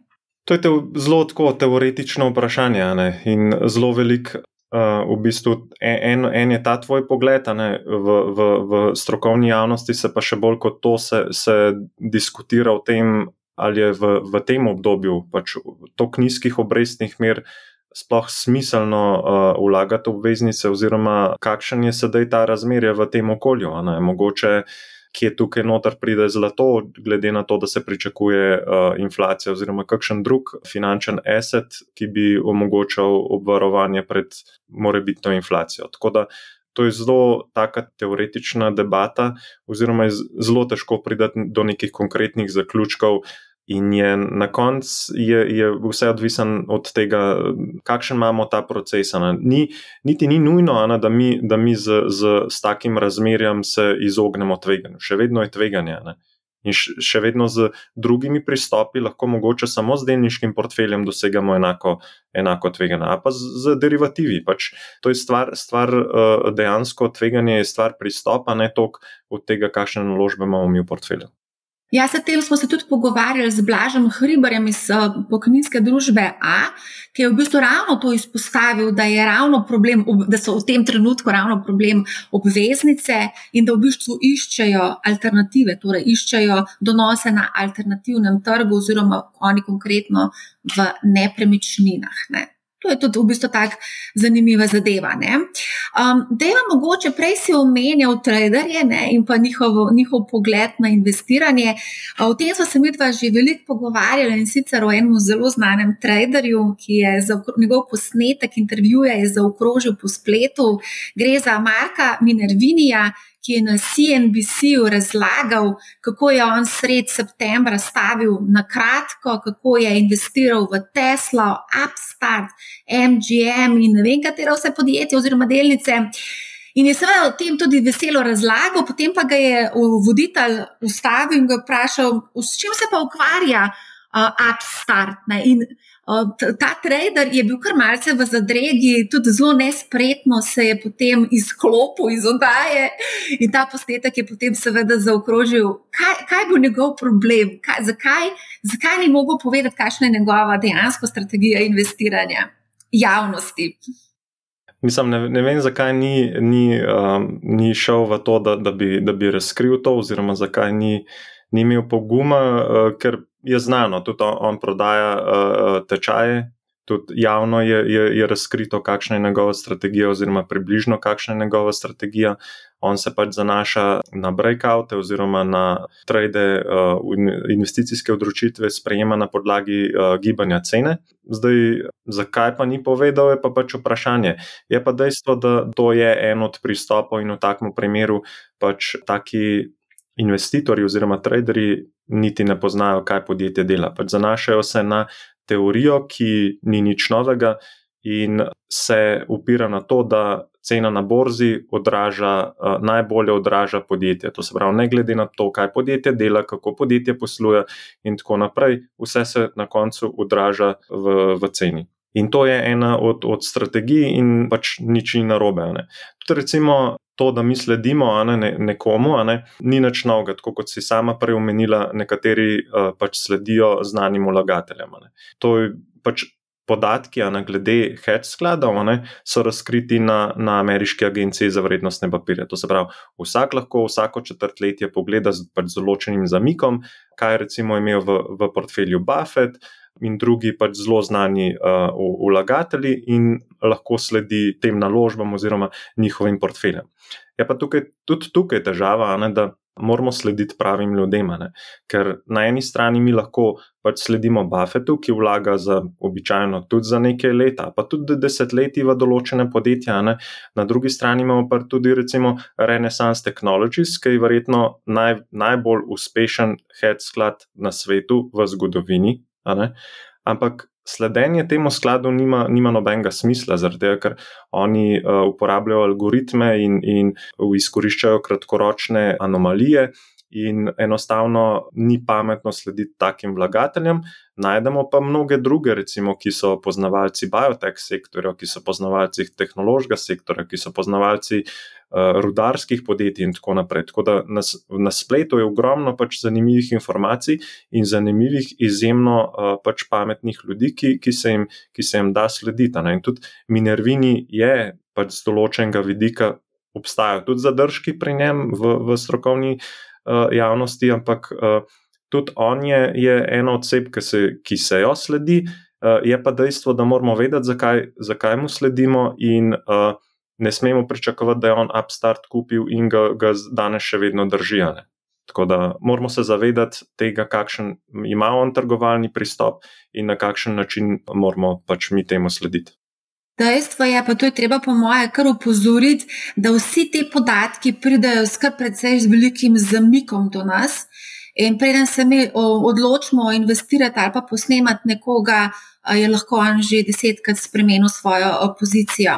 To je te zelo teoretično vprašanje ne? in zelo velik Uh, v bistvu en, en je ta tvoj pogled, ne, v, v, v strokovni javnosti se pa še bolj kot to se, se diskutira o tem, ali je v, v tem obdobju pač tok nizkih obrestnih mer sploh smiselno uh, vlagati v obveznice, oziroma kakšen je sedaj ta razmerje v tem okolju. Mogoče uh, kje tukaj noter pride zlato, glede na to, da se pričakuje uh, inflacija, oziroma kakšen drug finančen asset, ki bi omogočal obvarovanje pred morebitno inflacijo. Tako da to je zelo taka teoretična debata, oziroma je zelo težko priti do nekih konkretnih zaključkov. In je na koncu je, je vse odvisen od tega, kakšen imamo ta proces. Ni, niti ni nujno, Ana, da mi, da mi z, z, z takim razmerjem se izognemo tveganju. Še vedno je tveganje. Ne? In še vedno z drugimi pristopi lahko mogoče samo z delniškim portfeljem dosegamo enako, enako tveganje. A pa z, z derivativi. Pač to je stvar, stvar uh, dejansko tveganje, je stvar pristopa, ne toliko od tega, kakšne naložbe imamo mi v portfelju. Ja, s tem smo se tudi pogovarjali z Blažem Hribarjem iz uh, pokojninske družbe A, ki je v bistvu ravno to izpostavil, da, problem, da so v tem trenutku ravno problem obveznice in da v bistvu iščejo alternative, torej iščejo donose na alternativnem trgu, oziroma oni konkretno v nepremičninah. Ne. To je tudi v bistvu tako zanimiva zadeva. Um, Dejva mogoče prej si omenjal traderje ne, in pa njihov, njihov pogled na investiranje. O tem smo se mi dva že veliko pogovarjali in sicer o enem zelo znanem traderju, ki je za njegov posnetek intervjuja zaokrožil po spletu. Gre za Marka Minervinija, ki je na CNBC-u razlagal, kako je on sred septembra stavil na kratko, kako je investiral v Tesla, Upstart, MGM in ne vem, katero vse podjetje oziroma delnice. In je seveda o tem tudi veselo razlagal, potem pa ga je voditelj ustavil in ga vprašal, s čim se pa ukvarja uh, Upstart. Ne? In ta trader je bil kar malce v zadregi, tudi zelo nespretno se je potem izklopil iz oddaje in ta posnetek je potem seveda zaokrožil, kaj, kaj bo njegov problem, kaj, zakaj, zakaj ni mogel povedati, kakšna je njegova dejansko strategija investiranja javnosti. Mislim, ne, ne vem, zakaj ni, ni, um, ni šel v to, da, da, bi, da bi razkril to, oziroma zakaj ni, ni imel poguma, uh, ker je znano, tudi on, prodaja uh, tečaje, tudi javno je, je, je razkrito, kakšna je njegova strategija, oziroma približno kakšna je njegova strategija. On se pač zanaša na breakoute oziroma na trade, uh, investicijske odločitve, sprejema na podlagi uh, gibanja cene. Zdaj, zakaj pa ni povedal, je pa pač vprašanje. Je pa dejstvo, da to je en od pristopov in v takem primeru pač taki investitorji oziroma traderji niti ne poznajo, kaj podjetje dela. Pač zanašajo se na teorijo, ki ni nič novega in se upira na to, da cena na borzi odraža, uh, najbolje odraža podjetje. To se pravi, ne glede na to, kaj podjetje dela, kako podjetje posluje in tako naprej, vse se na koncu odraža v, v ceni. In to je ena od, od strategij, in pač nič ni narobe. Tudi, recimo, to, da mi sledimo ne, nekomu, ne, ni nič novega, tako kot si sama prej omenila, nekateri uh, pač sledijo znanim vlagateljem. Ne. To je pač. Podatki ne, glede hedge skladov ne, so razkriti na, na ameriški agenciji za vrednostne papirje. To se pravi, vsak lahko vsako četrtletje pogleda z pač določenim zamikom, kaj je recimo imel v, v portfelju Buffett, in drugi pač zelo znani uh, vlagatelji in lahko sledi tem naložbam oziroma njihovim portfeljem. Je pa tukaj, tudi tukaj težava, ne, da moramo slediti pravim ljudem. Ne, ker na eni strani mi lahko pač sledimo Buffetu, ki vlaga za običajno tudi za nekaj leta, pa tudi desetletji v določene podjetja. Ne. Na drugi strani imamo pa tudi recimo Renaissance Technologies, ki je verjetno naj, najbolj uspešen hedge sklad na svetu v zgodovini. Ampak sledenje temu skladu nima, nima nobenega smisla, tega, ker oni uh, uporabljajo algoritme in, in izkoriščajo kratkoročne anomalije. In enostavno ni pametno slediti takim vlagateljem. Najdemo pa mnoge druge, recimo, ki so poznavalci biotech sektorja, ki so poznavalci tehnološkega sektorja, ki so poznavalci uh, rudarskih podjetij in tako naprej. Tako da na, na spletu je ogromno pač zanimivih informacij in zanimivih, izjemno uh, pač pametnih ljudi, ki, ki, se jim, ki se jim da slediti. Ne? In tudi Minervini je pač z določenega vidika obstajajo tudi zadržki pri njem v, v strokovni uh, javnosti, ampak uh, tudi on je, je ena od oseb, ki, ki se jo sledi. Uh, je pa dejstvo, da moramo vedeti, zakaj, zakaj mu sledimo, in uh, ne smemo pričakovati, da je on Upstart kupil in ga, ga danes še vedno držijo. Tako da moramo se zavedati tega, kakšen ima on trgovalni pristop in na kakšen način moramo pač mi temu slediti. Dejstvo je, pa to je treba, po moje, kar upozoriti, da vsi ti podatki pridejo skrb precej z velikim zamikom do nas. In preden se mi odločimo investirati ali pa posnemati nekoga, je lahko on že desetkrat spremenil svojo pozicijo.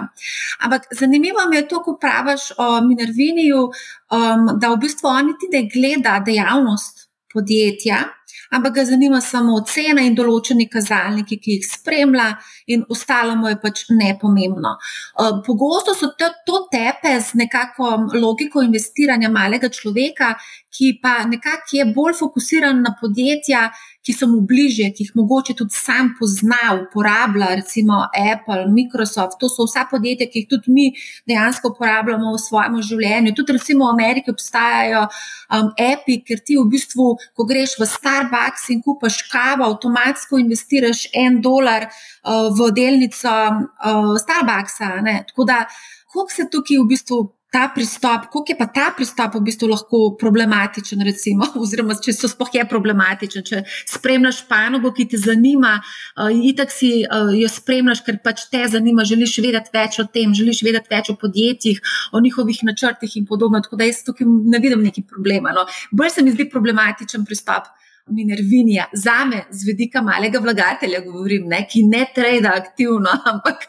Ampak zanimivo mi je to, ko praviš o Minerviniju, um, da v bistvu on niti ne gleda dejavnost podjetja, ampak ga zanima samo cena in določeni kazalniki, ki jih spremlja, in ostalo mu je pač nepomembno. Uh, pogosto so to, to tepe z nekako logiko investiranja malega človeka, ki pa nekako je bolj fokusiran na podjetja, ki so mu bližje, ki jih mogoče tudi sam pozna, uporablja, recimo Apple, Microsoft. To so vsa podjetja, ki jih tudi mi dejansko uporabljamo v svojem življenju. Tudi recimo v Ameriki obstajajo um, api, ker ti v bistvu, ko greš v Starbucks in kupaš kavo, avtomatsko investiraš en dolar uh, v delnico uh, Starbucksa. Ne? Tako da, koliko se tukaj v bistvu ta pristop, kako je pa ta pristop v bistvu lahko problematičen, recimo, oziroma če so sploh je problematičen. Če spremljaš panogo, ki te zanima, uh, itak si uh, jo spremljaš, ker pač te zanima, želiš vedeti več o tem, želiš vedeti več o podjetjih, o njihovih načrtih in podobno. Tako da jaz tukaj ne vidim neki problema. No. Bolj se mi zdi problematičen pristop. Minervinija, za me, z vidika malega vlagatelja, govorim, ne, ki ne trade aktivno. Ampak...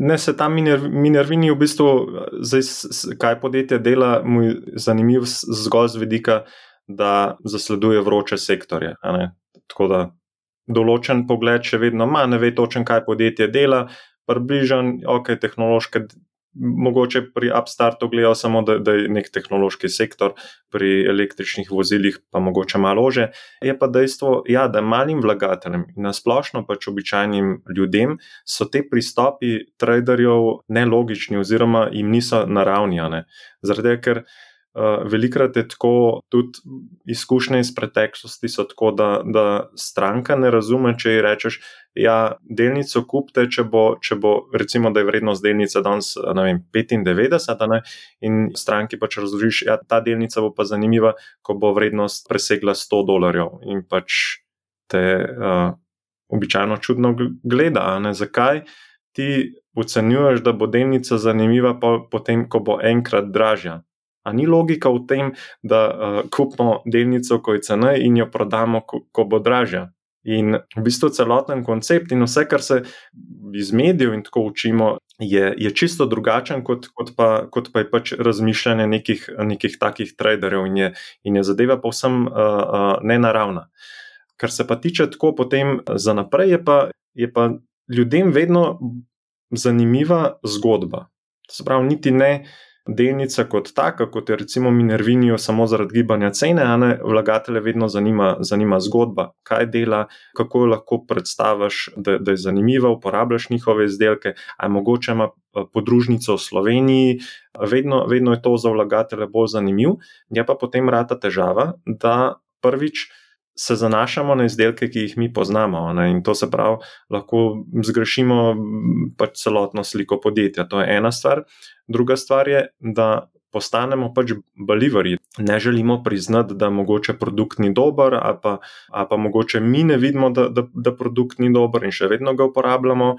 Ne, se tam miner, Minervini v bistvu, zdaj, kaj podjetje dela, mu je zanimiv zgolj z vidika, da zasleduje vroče sektorje. Tako da določen pogled še vedno ima, ne ve točen, kaj podjetje dela, približen, ok, tehnološke mogoče pri Upstartu gledajo samo, da, da je nek tehnološki sektor, pri električnih vozilih pa mogoče malo že. Je pa dejstvo, ja, da malim vlagateljem in nasplošno pač običajnim ljudem so te pristopi traderjev nelogični oziroma jim niso naravni. Zaradi tega, ker. Uh, velikrat je tako, tudi izkušnje iz preteklosti so tako, da, da stranka ne razume, če ji rečeš, ja, delnico kupite, če bo, če bo, recimo, da je vrednost delnice danes 95, ne, in stranki pač razložiš, da ja, ta delnica bo pa zanimiva, ko bo vrednost presegla 100 dolarjev in pač te uh, običajno čudno gleda, zakaj ti ocenjuješ, da bo delnica zanimiva, pa potem, ko bo enkrat dražja. A ni logika v tem, da uh, kupimo delnico, ko je cena, in jo prodamo, ko, ko bo dražja. In v bistvu celoten koncept in vse, kar se iz medijev in tako učimo, je, je čisto drugačen, kot, kot, pa, kot pa je pač razmišljanje nekih, nekih takih traderjev in je, in je zadeva povsem uh, uh, nenaravna. Kar se pa tiče tako potem za naprej, je pa, je pa ljudem vedno zanimiva zgodba. Se pravi, niti ne delnica kot taka, kot je recimo Minervinijo, samo zaradi gibanja cene, a ne vlagatelje vedno zanima, zanima zgodba, kaj dela, kako jo lahko predstaviš, da, da je zanimiva, uporabljaš njihove izdelke, a mogoče ima eh, podružnico v Sloveniji. Vedno, vedno je to za vlagatelje bolj zanimivo, je pa potem rata težava, da prvič. Se zanašamo na izdelke, ki jih mi poznamo, ne? in to se pravi, lahko zgrešimo pač celotno sliko podjetja. To je ena stvar. Druga stvar je, da postanemo pač balivari. Ne želimo priznati, da mogoče produkt ni dober, ali pa, ali pa mogoče mi ne vidimo, da, da, da produkt ni dober in še vedno ga uporabljamo,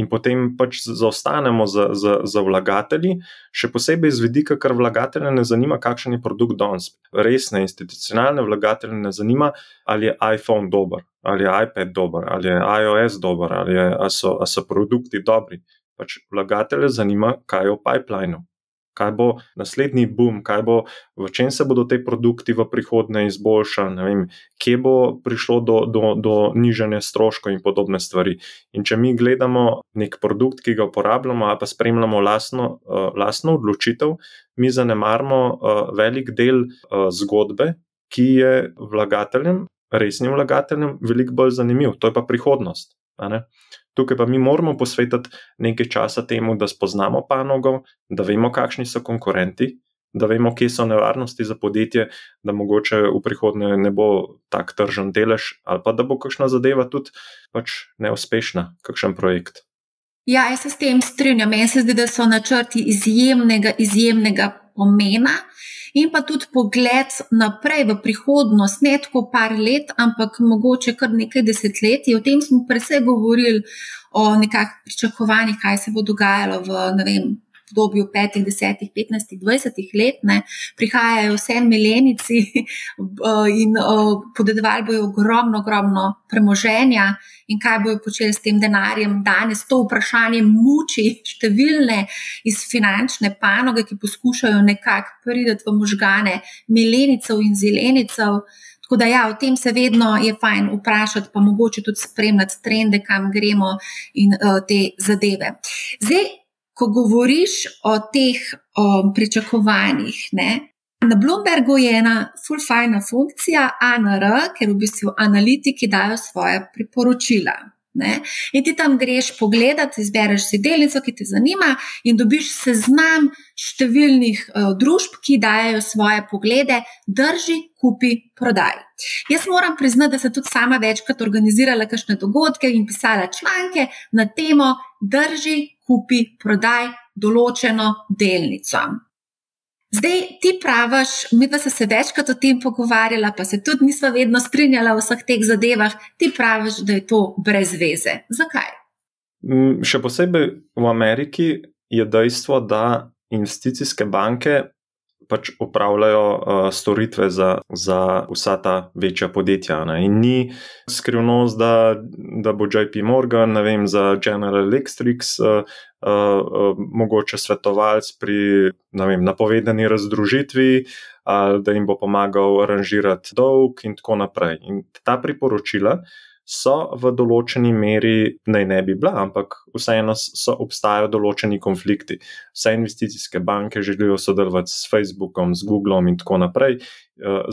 in potem pač zaostanemo za, za, za vlagatelji, še posebej z vidika, ker vlagatelje ne zanima, kakšen je produkt danes. Resne institucionalne vlagatelje ne zanima, ali je iPhone dober, ali je iPad dober, ali je iOS dober, ali, je, ali, so, ali so produkti dobri. Pač vlagatelje zanima, kaj je v pipelinu kaj bo naslednji boom, kaj bo, v čem se bodo te produkti v prihodnje izboljšali, kje bo prišlo do, do, do nižanja stroškov in podobne stvari. In če mi gledamo nek produkt, ki ga uporabljamo, pa spremljamo lastno, uh, lastno odločitev, mi zanemarimo uh, velik del uh, zgodbe, ki je vlagateljem, resnim vlagateljem, veliko bolj zanimiv. To je pa prihodnost. Tukaj pa mi moramo posvetiti nekaj časa temu, da spoznamo panogo, da vemo, kakšni so konkurenti, da vemo, kje so nevarnosti za podjetje, da mogoče v prihodnje ne bo tak tržen delež, ali pa da bo kakšna zadeva tudi pač neuspešna, kakšen projekt. Ja, jaz se s tem strinjam. Meni se zdi, da so načrti izjemnega, izjemnega pomena in pa tudi pogled naprej v prihodnost, ne tako par let, ampak mogoče kar nekaj desetletij. O tem smo predvsej govorili, o nekakšnih pričakovanjih, kaj se bo dogajalo v ne vem. Obdobju 5, 10, 15, 20 let ne, prihajajo vse milenici in podedovali bojo ogromno, ogromno premoženja, in kaj bojo počeli s tem denarjem danes. To vprašanje muči številne iz finančne panoge, ki poskušajo nekako priti v možgane milenicev in zelenicev. Tako da, ja, o tem se vedno je fajn vprašati, pa mogoče tudi spremljati trende, kam gremo in uh, te zadeve. Zdaj, ko govoriš o teh o pričakovanjih, ne, na Bloombergu je ena fulfajna funkcija ANR, ker v bistvu analitiki dajo svoje priporočila. Ne? In ti tam greš pogledat, izbereš si delnico, ki te zanima, in dobiš seznam številnih uh, družb, ki dajo svoje poglede, drži, kupi, prodaj. Jaz moram priznati, da sem tudi sama večkrat organizirala kakšne dogodke in pisala članke na temo drži, kupi, prodaj določeno delnico. Zdaj ti praviš, mi pa smo se večkrat o tem pogovarjali, pa se tudi nismo vedno strinjali o vseh teh zadevah. Ti praviš, da je to brez veze. Zakaj? Mm, še posebej v Ameriki je dejstvo, da investicijske banke pač upravljajo uh, storitve za, za vsa ta večja podjetja. Ne? In ni skrivnost, da, da bo JP Morgan, ne vem, za General Electric, uh, uh, mogoče svetovalec pri vem, napovedani razdružitvi, ali da jim bo pomagal aranžirati dolg, in tako naprej. In ta priporočila so v določeni meri, naj ne bi bila, ampak vseeno so obstajajo določeni konflikti. Vse investicijske banke želijo sodelovati s Facebookom, s Googlom in tako naprej,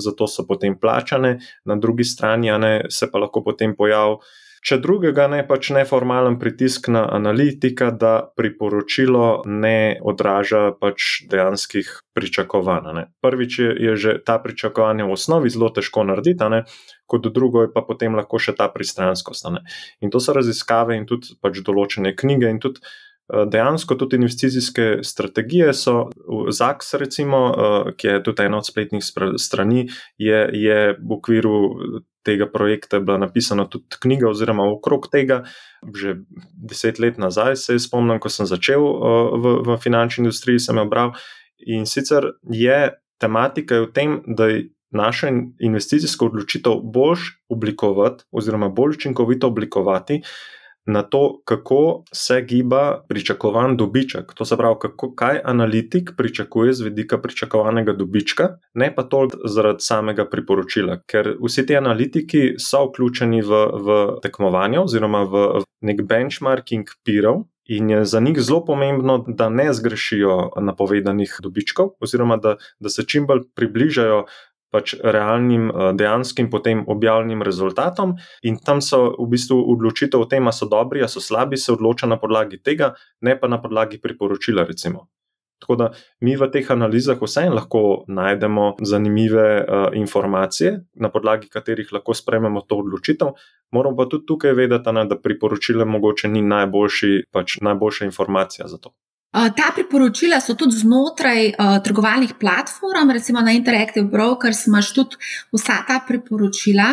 zato so potem plačane, na drugi strani ne, se pa lahko potem pojavi. Če drugega ne, pač neformalen pritisk na analitika, da priporočilo ne odraža pač dejanskih pričakovanj. Ne. Prvič je, je že ta pričakovanja v osnovi zelo težko narediti, ne, kot drugo je pa potem lahko še ta pristranskost. Ne. In to so raziskave in tudi pač določene knjige in tudi. Eh, dejansko tudi investicijske strategije so, ZAX, recimo, eh, ki je tudi ena od spletnih strani, je, je v okviru tega projekta bila napisana tudi knjiga, oziroma okrog tega, že deset let nazaj, se spomnim, ko sem začel v, v finančni industriji, sem jo bral. In sicer je tematika v tem, da je našo investicijsko odločitev bolj oblikovati, oziroma bolj učinkovito oblikovati na to, kako se giba pričakovan dobiček. To se pravi, kako, kaj analitik pričakuje z vidika pričakovanega dobička, ne pa toliko zaradi samega priporočila. Ker vsi ti analitiki so vključeni v, v tekmovanje oziroma v nek benchmarking pirov. In je za njih zelo pomembno, da ne zgrešijo napovedanih dobičkov, oziroma da, da se čim bolj približajo pač realnim, eh, dejanskim, potem objavljenim rezultatom, in tam so v bistvu odločitev o tem, ali so dobri, ali so slabi, se odloča na podlagi tega, ne pa na podlagi priporočila. Recimo. Tako da mi v teh analizah vseeno lahko najdemo zanimive uh, informacije, na podlagi katerih lahko sprememo to odločitev. Moramo pa tudi tukaj vedeti, ne, da priporočilo mogoče ni najboljši, pač najboljša informacija za to. Ta priporočila so tudi znotraj uh, trgovalnih platform, recimo na Interactive Brokers, imaš tudi vsa ta priporočila.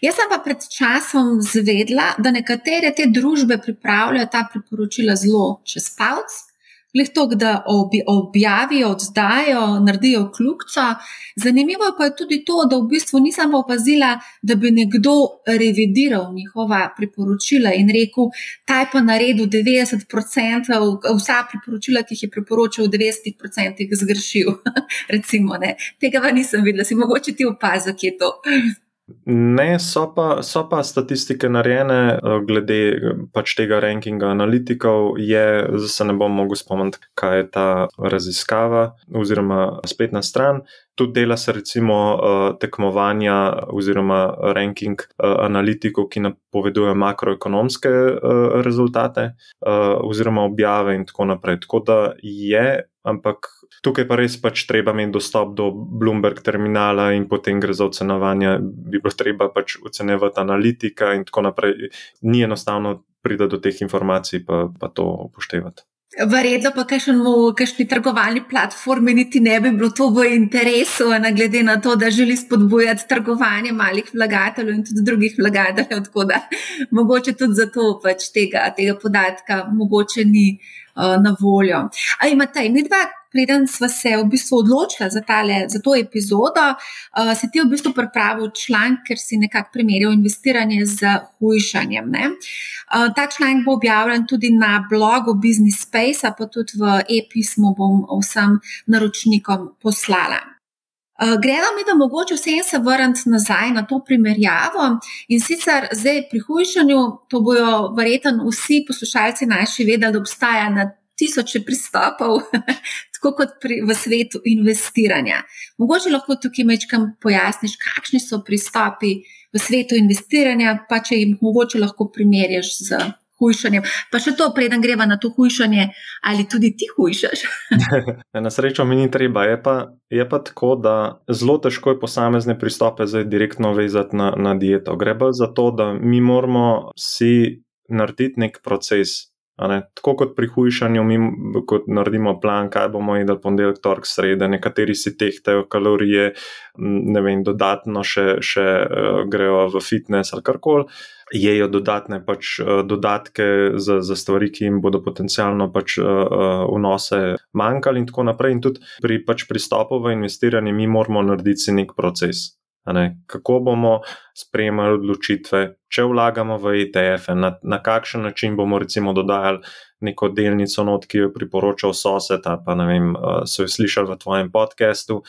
Jaz sem pa pred časom zvedla, da nekatere te družbe pripravljajo ta priporočila zelo čez palce. Lih to, da objavijo, oddajo, naredijo kljubca. Zanimivo pa je tudi to, da v bistvu nisem opazila, da bi nekdo revidiral njihova priporočila in rekel, ta je pa naredil 90%, vsa priporočila, ki jih je priporočil, v 90% zgrešil. Recimo, Tega pa nisem videla, si mogoče ti opaziti, kje je to. Ne, so pa, so pa statistike narejene eh, glede pač tega rankinga analitikov. Je, zdaj se ne bom mogel spomniti, kaj je ta raziskava oziroma spletna stran. Tudi dela se recimo eh, tekmovanja oziroma ranking eh, analitikov, ki napovedujejo makroekonomske rezultate oziroma objave in tako naprej. Tako da je, ampak Tukaj pa res pač treba imeti dostop do Bloomberg terminala in potem gre za ocenovanje, bi bilo treba pač ocenevati analitika in tako naprej. Ni enostavno priti do teh informacij, pa, pa to upoštevati. Verjetno pa kakšni trgovalni platformi niti ne bi bilo to v interesu, ne glede na to, da želi spodbujati trgovanje malih vlagateljev in tudi drugih vlagateljev. Tako da mogoče tudi zato pač tega, tega podatka mogoče ni na voljo. Ali imate, mi dva preden smo se v bistvu odločili za, tale, za to epizodo, uh, si ti v bistvu pripravil članek, ker si nekako primerjal investiranje z hujšanjem. Uh, ta članek bo objavljen tudi na blogu Business Space, pa tudi v e-pismu bom vsem naročnikom poslala. Uh, Gremo mi, da mogoče vsem se vrniti nazaj na to primerjavo. In sicer zdaj pri hujšanju, to bojo verjetno vsi poslušalci naši vedeli, da obstaja na tisoče pristopov, tako kot pri, v svetu investiranja. Mogoče lahko tukaj mečkam pojasniš, kakšni so pristopi v svetu investiranja, pa če jim mogoče lahko primerjaš z hujšanjem. Pa še to, preden greva na to hujšanje, ali tudi ti hujšaš. na srečo mi ni treba. Je pa, je pa tako, da zelo težko je posamezne pristope zdaj direktno vezati na, na dieto. Gre pa za to, da mi moramo si narediti nek proces. Tako kot pri hujšanju, mi kot naredimo plan, kaj bomo jedli ponedeljek, torek, sredo, nekateri si tehtajo kalorije, ne vem, dodatno še, še uh, grejo v fitness ali karkoli, jejo dodatne pač, uh, dodatke za, za stvari, ki jim bodo potencialno pač, uh, vnose manjkali in tako naprej. In tudi pri pač, pristopu v investiranje mi moramo narediti nek proces. Kako bomo sprejemali odločitve, če vlagamo v ETF-e, na, na kakšen način bomo recimo dodajali neko delnico, not, ki jo je priporočal sosed, pa ne vem, so jo slišali v tvojem podkastu,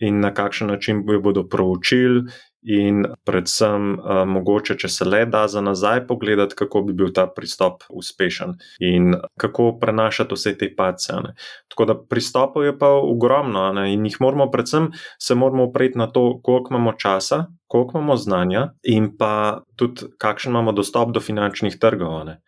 in na kakšen način jo bodo proučili, in predvsem, uh, mogoče, če se le da za nazaj pogledati, kako bi bil ta pristop uspešen in kako prenašati vse te pace. Tako da pristopov je pa ogromno ne? in jih moramo, predvsem, se moramo opreti na to, koliko imamo časa. Koliko imamo znanja, in pa tudi, kakšen imamo dostop do finančnih trgov. Ne?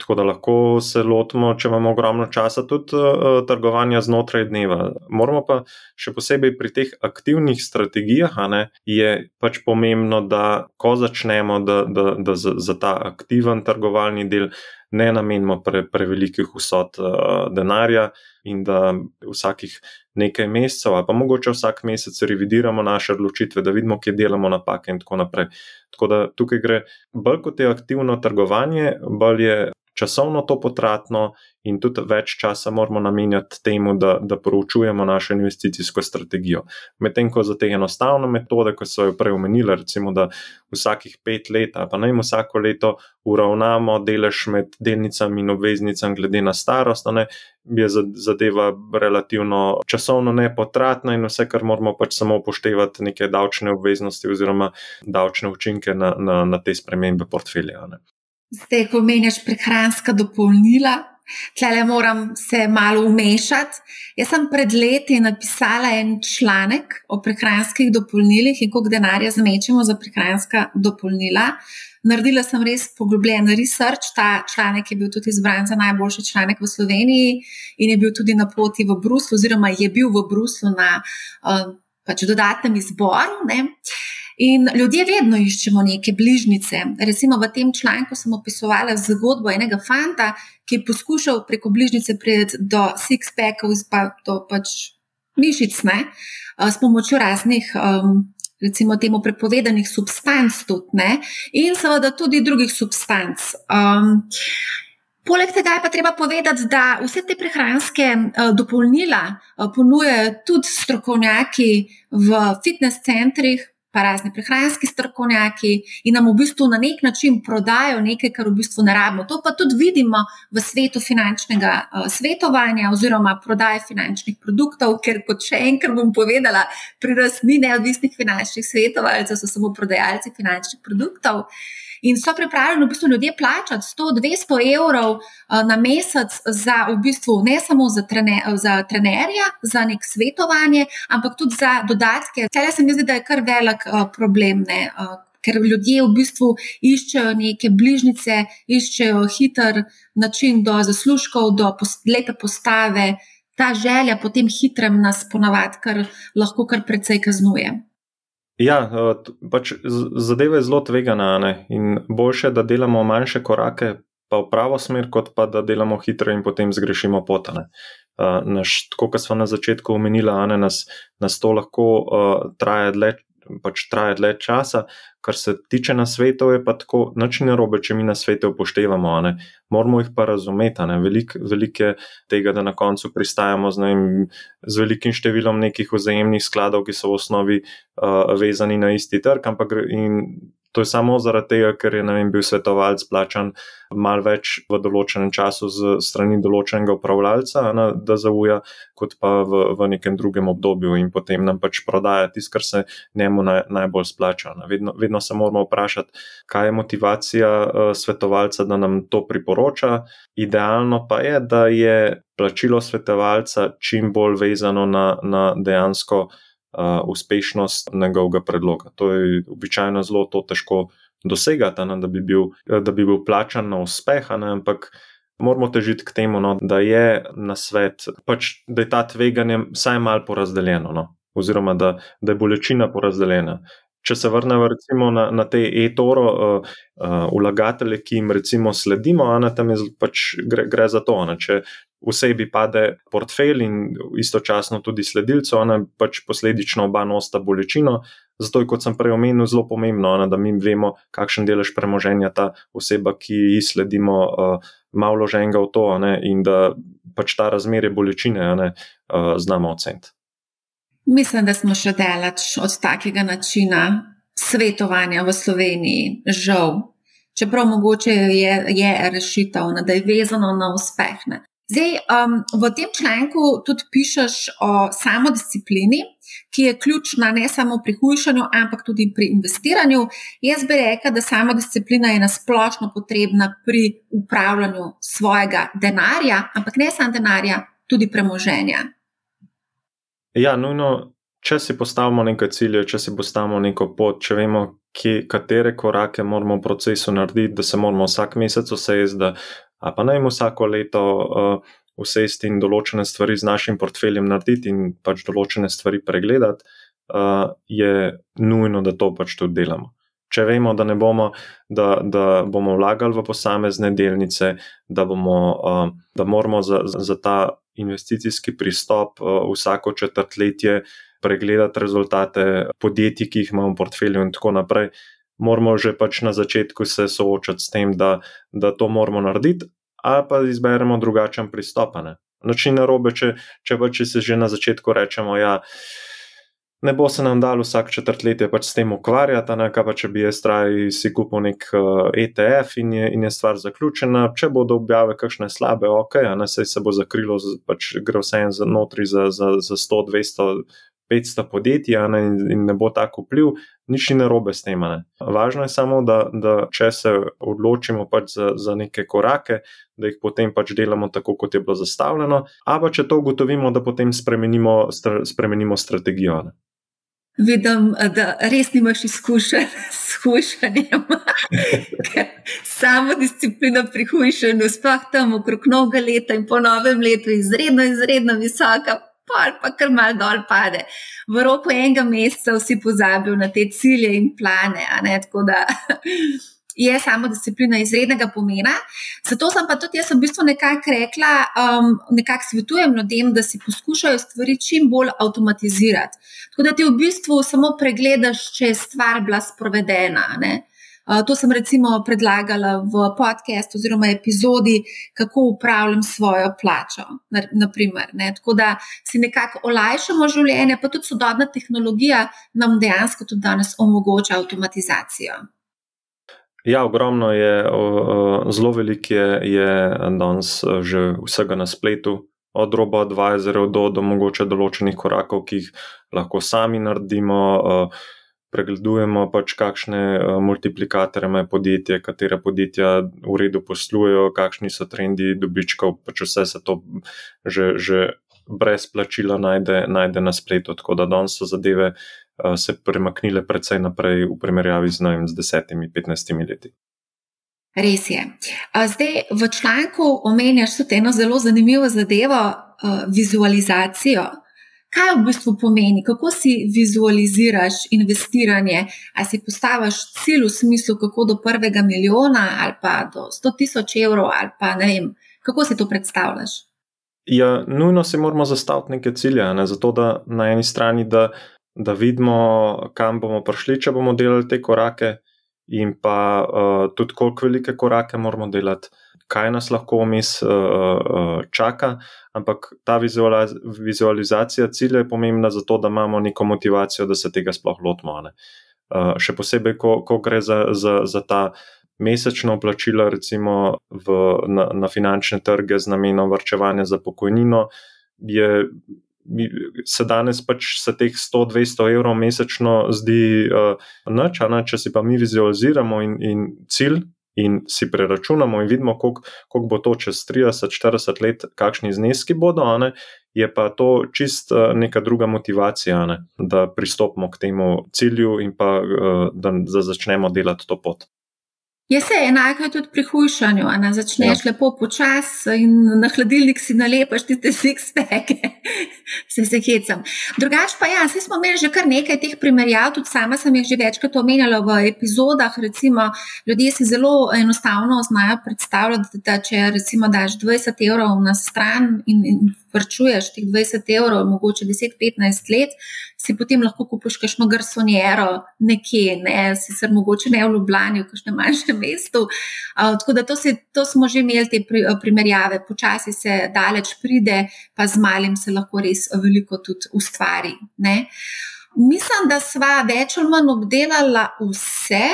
Tako da lahko se lotimo, če imamo ogromno časa, tudi uh, trgovanja znotraj dneva. Moramo pa še posebej pri teh aktivnih strategijah, ne, je pač pomembno, da ko začnemo, da, da, da za, za ta aktiven trgovalni del ne namenimo pre, prevelikih vsot uh, denarja in da vsakih nekaj mesecev, pa mogoče vsak mesec revidiramo naše odločitve, da vidimo, kje delamo napake in tako naprej. Tako da tukaj gre bolj kot je aktivno trgovanje, bolj je časovno to potratno in tudi več časa moramo namenjati temu, da, da proučujemo našo investicijsko strategijo. Medtem ko za te enostavne metode, kot so jo prej omenili, recimo, da vsakih pet let, pa naj vsako leto uravnamo delež med delnicami in obveznicami, glede na starost, ne, je zadeva relativno časovno nepotratna in vse, kar moramo pač samo upoštevati, neke davčne obveznosti oziroma davčne učinke na, na, na te spremembe portfelja. Ne. Zdaj, ko meniš prehranska dopolnila, tle moram se malo umešati. Jaz sem pred leti napisala en članek o prehranskih dopolnilih in koliko denarja zmečemo za prehranska dopolnila. Naredila sem res poglobljen research. Ta članek je bil tudi izbran za najboljši članek v Sloveniji in je bil tudi na poti v Bruslu, oziroma je bil v Bruslu na uh, pač dodatnem izboru. Ne? In ljudje vedno iščemo neke bližnjice. Recimo v tem članku sem opisovala zgodbo enega fanta, ki je poskušal preko bližnjice priti do six-packov, pa do pač mišic, ne, s pomočjo raznih. Um, Recimo, temu prepovedanih substanc, tudi, in seveda tudi drugih substanc. Um, Poleg tega je pa treba povedati, da vse te prehranske uh, dopolnila uh, ponujajo tudi strokovnjaki v fitness centrih, pa razni prehranski strokovnjaki in nam v bistvu na nek način prodajo nekaj, kar v bistvu ne rabimo. To pa tudi vidimo v svetu finančnega uh, svetovanja oziroma prodaje finančnih produktov, ker kot še enkrat bom povedala, pri nas ni neodvisnih finančnih svetovalcev, so samo prodajalci finančnih produktov. Uh, in so pripravljeni v bistvu ljudje plačati 100-200 evrov uh, na mesec za v bistvu ne samo za, trene, za trenerja, za nek svetovanje, ampak tudi za dodatke. Tele se mi zdi, da je kar velik uh, problem. Ne, Ker ljudje v bistvu iščejo neke bližnjice, iščejo hiter način do zaslužkov, do post lepe postave, ta želja po tem hitrem nas ponavadi lahko kar precej kaznuje. Ja, eh, pač zadeva je zelo tvegana ne? in boljše, da delamo manjše korake, pa v pravo smer, kot pa da delamo hitro in potem zgrešimo potane. Uh, naš, tako kot smo na začetku omenili, nas, nas to lahko uh, traja dlje pač traja dlje časa. Kar se tiče na svetu, je pa tako, noč ne robe, če mi na svetu upoštevamo. Ne? Moramo jih pa razumeti. Veliko velik je tega, da na koncu pristajamo z, vem, z velikim številom nekih vzajemnih skladov, ki so v osnovi uh, vezani na isti trg, ampak in To je samo zaradi tega, ker je vem, bil svetovalec plačan malo več v določenem času z strani določenega upravljalca, ne, da zauja, kot pa v, v nekem drugem obdobju in potem nam pač prodaja tisto, kar se njemu naj, najbolj splača. Vedno, vedno se moramo vprašati, kaj je motivacija uh, svetovalca, da nam to priporoča. Idealno pa je, da je plačilo svetovalca čim bolj vezano na, na dejansko uspešnost njegovega predloga. To je običajno zelo težko dosegati, ne, da, bi bil, da bi bil plačan na uspeh, ne, ampak moramo težiti k temu, no, da je na svet, pač, da je ta tveganje vsaj malo porazdeljeno, no, oziroma da, da je bolečina porazdeljena. Če se vrnemo na, na te e-toro, uh, uh, vlagatelje, ki jim recimo sledimo, a tam je pač gre, gre za to. Ne, če, osebi pade portfelj in istočasno tudi sledilcu, ona pač posledično oba nosta bolečino. Zato je, kot sem prej omenil, zelo pomembno, ona, da mi vemo, kakšen delež premoženja ta oseba, ki ji sledimo, uh, ima vloženega v to, ne, in da pač ta razmerje bolečine ne, uh, znamo oceniti. Mislim, da smo še daleč od takega načina svetovanja v Sloveniji, žal. Čeprav mogoče je, je rešitev, da je vezano na uspeh. Ne. Zdaj, um, v tem članku tudi pišeš o samodisciplini, ki je ključna ne samo pri hujšanju, ampak tudi pri investiranju. Jaz bi rekla, da samodisciplina je nasplošno potrebna pri upravljanju svojega denarja, ampak ne samo denarja, tudi premoženja. Ja, nujno, če si postavimo nekaj ciljev, če si postavimo neko pot, če vemo, kje, katere korake moramo v procesu narediti, da se moramo vsak mesec usesti ali pa naj vsako leto uh, usesti in določene stvari z našim portfeljem narediti in pač določene stvari pregledati, uh, je nujno, da to pač tudi delamo. Če vemo, da, bomo, da, da bomo vlagali v posamezne delnice, da, bomo, uh, da moramo za, za ta investicijski pristop uh, vsako četrtletje pregledati rezultate podjetij, ki jih imamo v portfelju, in tako naprej, moramo že pač na začetku se soočati s tem, da, da to moramo narediti, ali pa izberemo drugačen pristop. Noč ni narobe, če, če, pa, če se že na začetku rečemo, da ja, ne bo se nam dalo vsak četrtletje pač s tem ukvarjati, ne, pa če bi trajal si kupil nek uh, eh, ETF in je, in je stvar zaključena. Če bodo objave kakšne slabe, ok, ne, se bo zakrilo, pač gre vse en za notri za, za, za 100, 200. 500 podjetij ne, in ne bo tako vpliv, nič ni narobe s tem. Ne. Važno je samo, da, da če se odločimo pač za, za neke korake, da jih potem pač delamo tako, kot je bilo zastavljeno, a pa če to ugotovimo, da potem spremenimo, stra, spremenimo strategijo. Ne. Vidim, da res nimaš izkušenj s hujšanjem. Samo disciplina pri hujšanju, sploh tam okrog novega leta in po novem letu, izredno, izredno visoka pa, pa kar mal dol pade. V roku enega meseca vsi pozabijo na te cilje in plane. Tako da je samo disciplina izrednega pomena. Zato sem pa tudi jaz v bistvu nekako rekla, um, nekako svetujem ljudem, da si poskušajo stvari čim bolj avtomatizirati. Tako da ti v bistvu samo pregledaš, če je stvar bila sprovedena. Ne? To sem recimo predlagala v podkastu oziroma epizodi, kako upravljam svojo plačo. Naprimer, ne? Tako da si nekako olajšamo življenje, pa tudi sodobna tehnologija nam dejansko tudi danes omogoča avtomatizacijo. Ja, ogromno je, zelo veliko je, je danes e, že vsega na spletu, od roba advisorjev do, do mogoče določenih korakov, ki jih lahko sami naredimo. Pregledujemo pač, kakšne multiplikatorje ima podjetje, katere podjetja v redu poslujejo, kakšni so trendi dobičkov, pač vse se to že, že brez plačila najde, najde na spletu. Tako da danes so zadeve uh, se premaknile precej naprej v primerjavi z, vem, z desetimi, petnajstimi leti. Res je. Zdaj v članku omenjaš tudi eno zelo zanimivo zadevo, vizualizacijo. Kaj v bistvu pomeni, kako si vizualiziraš investiranje? Ali si postaviš cilj v smislu, kako do prvega milijona ali pa do 100 tisoč evrov, ali pa ne vem, kako si to predstavljaš? Ja, nujno se moramo zastaviti neke cilje, ne? zato da na eni strani, da, da vidimo, kam bomo prišli, če bomo delali te korake, in pa uh, tudi, koliko velike korake moramo delati, kaj nas lahko vmes uh, uh, čaka. Ampak ta vizualiz vizualizacija cilja je pomembna zato, da imamo neko motivacijo, da se tega sploh lotimo. Uh, še posebej, ko, ko gre za, za, za ta mesečno plačilo, recimo v, na, na finančne trge z namenom vrčevanja za pokojnino, je, se danes pač se teh 100-200 evrov mesečno zdi uh, noč, a če si pa mi vizualiziramo in, in cilj. In si preračunamo, in vidimo, koliko bo to čez 30-40 let, kakšni zneski bodo, ne, je pa to čist uh, neka druga motivacija, ne, da pristopimo k temu cilju in pa uh, da, da začnemo delati to pot. Je se enako tudi pri hujšanju, da začneš ja. lepo počasi in na hladilnik si nalepaš tiste six-packe, se se hecam. Drugač pa ja, smo imeli že kar nekaj teh primerjav, tudi sama sem jih že večkrat omenjala v epizodah. Recimo, ljudje si zelo enostavno znajo predstavljati, da če recimo daš 20 evrov na stran in, in vrčuješ teh 20 evrov, mogoče 10-15 let, si potem lahko kupiš kakšno garsonjero nekje, ne, sicer mogoče ne v Ljubljani, v kakšnem manjšem mestu. Uh, tako da to, si, to smo že imeli te pri, primerjave, počasi se daleč pride, pa z malim se lahko res veliko tudi ustvari. Ne. Mislim, da sva več ali manj obdelala vse,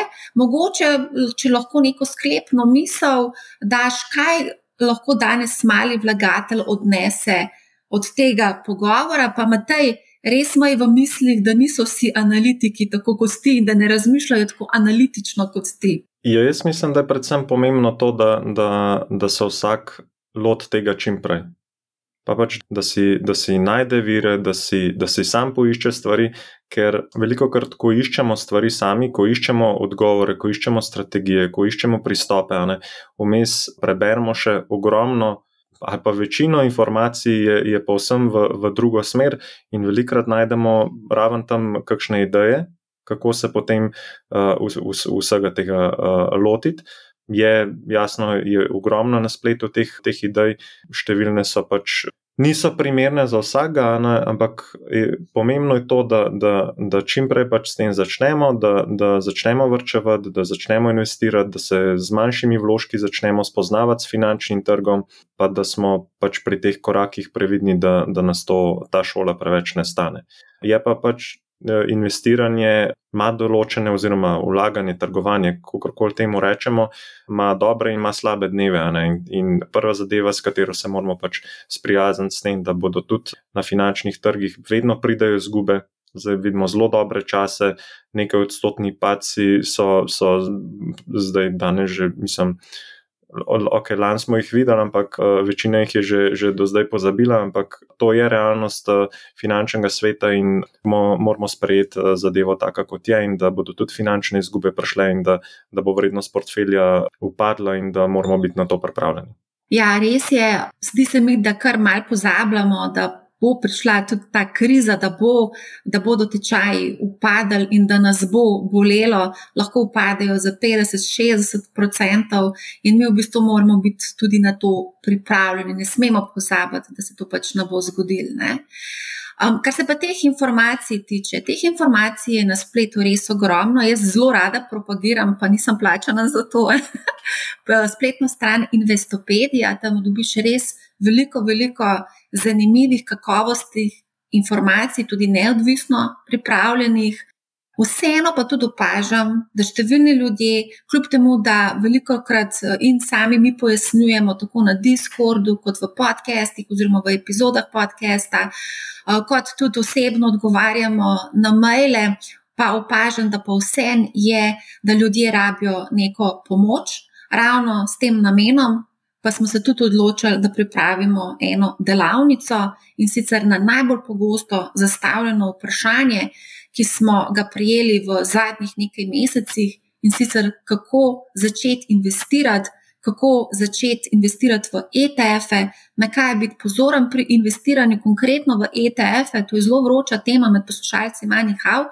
mogoče, če lahko neko sklepno misel daš, kaj lahko danes mali vlagatelj odnese od tega pogovora, pa Matej, res imajo v mislih, da niso vsi analitiki tako kot ti in da ne razmišljajo tako analitično kot ti. Ja, jaz mislim, da je predvsem pomembno to, da, da, da se vsak lot tega čim prej pa pač, da si, da si najde vire, da si, da si sam poišče stvari, ker veliko krat, ko iščemo stvari sami, ko iščemo odgovore, ko iščemo strategije, ko iščemo pristope, vmes preberemo še ogromno. Ali pa večino informacij je, je povsem v, v drugo smer, in velikrat najdemo raven tam kakšne ideje, kako se potem uh, vsega tega uh, lotiti. Je jasno, je ogromno na spletu teh, teh idej, številne so pač niso primerne za vsega, ne, ampak je, pomembno je to, da, da, da čim prej pač s tem začnemo, da, da začnemo vrčevati, da začnemo investirati, da se z manjšimi vložki začnemo spoznavati s finančnim trgom, pa da smo pač pri teh korakih previdni, da, da nas to, ta šola preveč ne stane. Je pa pač investiranje ima določene, oziroma vlaganje, trgovanje, kako koli temu rečemo, ima dobre in ima slabe dneve. In, in prva zadeva, s katero se moramo pač sprijazniti, s tem, da bodo tudi na finančnih trgih vedno pridajo izgube. Zdaj vidimo zelo dobre čase, nekaj odstotni paci so, so zdaj danes že, mislim ok, lani smo jih videli, ampak uh, večina jih je že, že do zdaj pozabila, ampak to je realnost uh, finančnega sveta in mo, moramo sprejeti uh, zadevo tako, kot je, in da bodo tudi finančne izgube prišle, in da, da bo vrednost portfelja upadla, in da moramo biti na to pripravljeni. Ja, res je. Zdi se mi, da kar mal pozabljamo, da bo prišla tudi ta kriza, da, bo, da bodo tečaji upadali in da nas bo bolelo, lahko upadejo za 50-60 odstotkov, in mi v bistvu moramo biti tudi na to pripravljeni. Ne smemo pozabiti, da se to pač ne bo zgodilo. Um, kar se pa teh informacij tiče, teh informacij je na spletu res ogromno. Jaz zelo rada propagiram, pa nisem plačana za to. Spletno stran Investopedija, tam dobiš res veliko, veliko zanimivih, kakovostnih informacij, tudi neodvisno pripravljenih. Vseeno pa tudi opažam, da številni ljudje, kljub temu, da veliko krat eh, in sami mi pojasnjujemo, tako na Discordu, kot v podcastih, oziroma v epizodah podcasta, eh, kot tudi osebno odgovarjamo na maile, pa opažam, da pa vsem je, da ljudje rabijo neko pomoč, ravno s tem namenom. Pa smo se tudi odločili, da pripravimo eno delavnico in sicer na najbolj pogosto zastavljeno vprašanje, ki smo ga prijeli v zadnjih nekaj mesecih, in sicer kako začeti investirati kako začeti investirati v ETF-e, na kaj biti pozoren pri investiranju, konkretno v ETF-e. To je zelo vroča tema med poslušalci Manihau.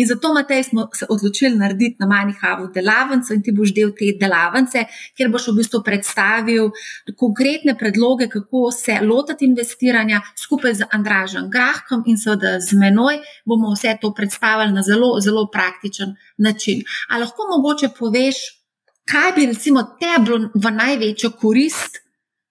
In zato, Matej, smo se odločili narediti na Manihavu delavnico in ti boš del te delavnice, kjer boš v bistvu predstavil konkretne predloge, kako se lotiti investiranja skupaj z Andražem Grahkom in seveda z menoj. Bomo vse to predstavili na zelo, zelo praktičen način. Ali lahko mogoče poveš, kaj bi recimo tebi bilo v največjo korist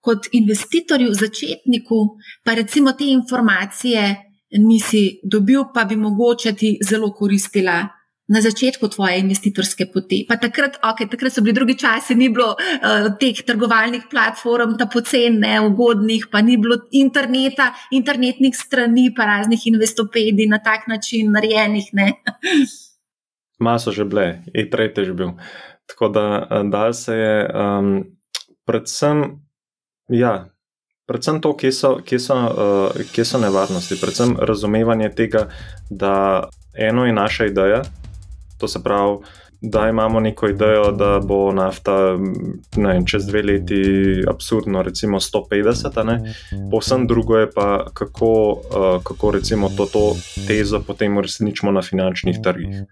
kot investitorju, začetniku, pa recimo te informacije nisi dobil, pa bi mogoče ti zelo koristila. Na začetku tvoje investitorske poti. Pa takrat, okay, takrat so bili drugi časi, ni bilo uh, teh trgovalnih platform, ta pocen, neugodnih, pa ni bilo interneta, internetnih strani, pa raznih investopedij na tak način narejenih. Maso že bile, e-trade je že bil. Uh, Tako da eh, dal se je um, predvsem, ja, predvsem to, kje so, kje, so, uh, kje so nevarnosti, predvsem razumevanje tega, da eno je naša ideja, to se pravi da imamo neko idejo, da bo nafta vem, čez dve leti absurdno, recimo 150, povsem drugo je pa, kako, uh, kako recimo to, to tezo potem uresničimo na finančnih trgih.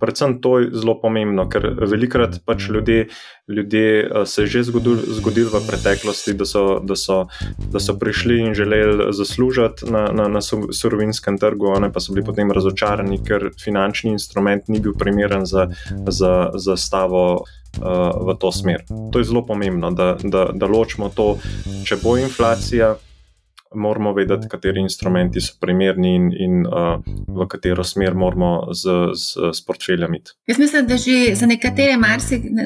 Predvsem to je zelo pomembno, ker velikrat pač ljudje ljudje uh, se je že zgodil, zgodil v preteklosti, da so, da, so, da so prišli in želeli zaslužiti na, na, na surovinskem trgu, oni pa so bili potem razočarani, ker finančni instrument ni bil primeren za, za, za stavo. Uh, v to smer. To je zelo pomembno, da, da, da ločimo to, če bo inflacija, moramo vedeti, kateri instrumenti so primerni in, in uh, v katero smer moramo z, z, z portfeljem iti. Jaz mislim, da že za nekatere,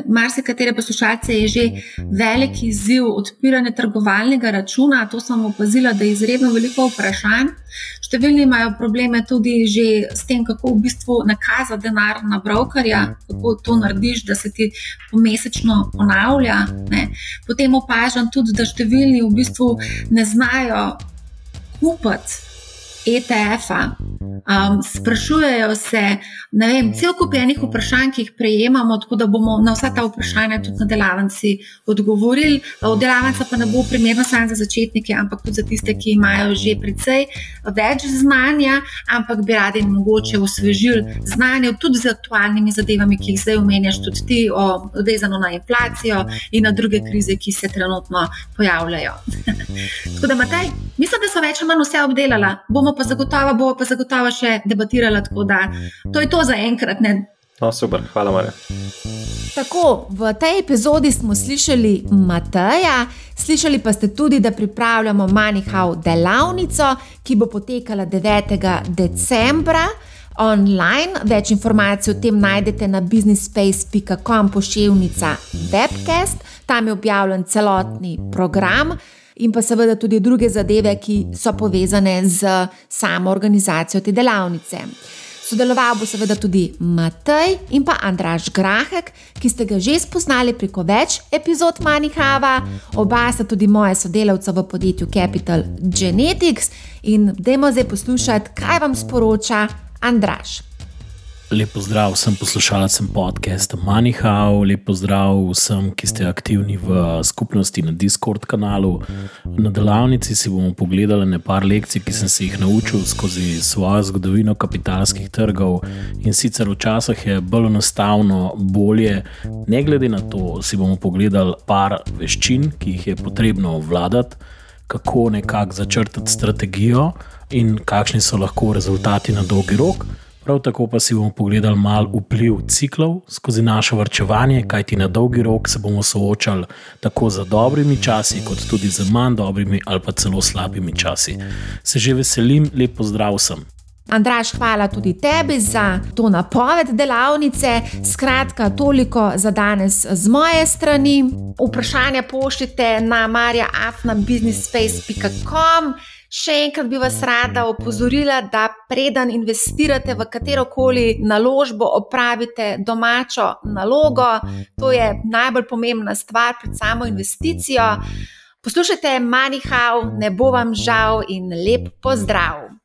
marsikatere poslušalce je že velik izziv odpiranja trgovalnega računa. To sem opazila, da je izredno veliko vprašanj. Številni imajo probleme tudi s tem, kako v bistvu nakazati denar na brokerja, kako to narediš, da se ti pomesečno ponavlja. Ne. Potem opažam tudi, da številni v bistvu ne znajo kupiti ETF-a. Um, sprašujejo se, ne vem, cel kup enih vprašanj, ki jih prejemamo, tako da bomo na vsa ta vprašanja tudi na delavnici odgovorili. Delavnica pa ne bo primerna samo za začetnike, ampak tudi za tiste, ki imajo že precej več znanja, ampak bi radi mogoče osvežili znanje tudi z aktualnimi zadevami, ki jih zdaj omenjaš, tudi ti, vezano na inflacijo in na druge krize, ki se trenutno pojavljajo. tako da, Matej, mislim, da so več ali manj vse obdelala. Bomo pa zagotovo, bo pa zagotovo še debatirala. Tako da to je to za enkrat. Ne? No, super, hvala, Marja. Tako, v tej epizodi smo slišali Mateja, slišali pa ste tudi, da pripravljamo Manihau delavnico, ki bo potekala 9. decembra online. Več informacij o tem najdete na businessspace.com pošiljnica webcast, tam je objavljen celotni program in pa seveda tudi druge zadeve, ki so povezane z samo organizacijo te delavnice. Sodeloval bo seveda tudi Matej in pa Andraš Grahek, ki ste ga že spoznali preko več epizod Manihava, oba sta tudi moja sodelavca v podjetju Capital Genetics in dajmo zdaj poslušati, kaj vam sporoča Andraš. Lepo zdrav vsem poslušalcem podcasta MoneyHow, lepo zdrav vsem, ki ste aktivni v skupnosti na Discord kanalu. Na delavnici si bomo pogledali nekaj lekcij, ki sem se jih naučil skozi svojo zgodovino kapitalskih trgov. In sicer včasih je bolj enostavno, bolje, ne glede na to, si bomo pogledali par veščin, ki jih je potrebno vladati, kako nekako začrtati strategijo in kakšni so lahko rezultati na dolgi rok. Prav tako pa si bomo pogledali malo vpliv ciklov skozi naše vrčevanje, kajti na dolgi rok se bomo soočali tako z dobrimi časi, kot tudi z manj dobrimi ali pa celo slabimi časi. Se že veselim, lepo zdrav sem. Andraš, hvala tudi tebi za to napoved delavnice. Skratka, toliko za danes z moje strani. Vprašanja pošljite na marjaafnabusinessspace.com. Še enkrat bi vas rada opozorila, da preden investirate v katero koli naložbo, opravite domačo nalogo. To je najbolj pomembna stvar pred samo investicijo. Poslušajte, manjhav, ne bo vam žal in lep pozdrav!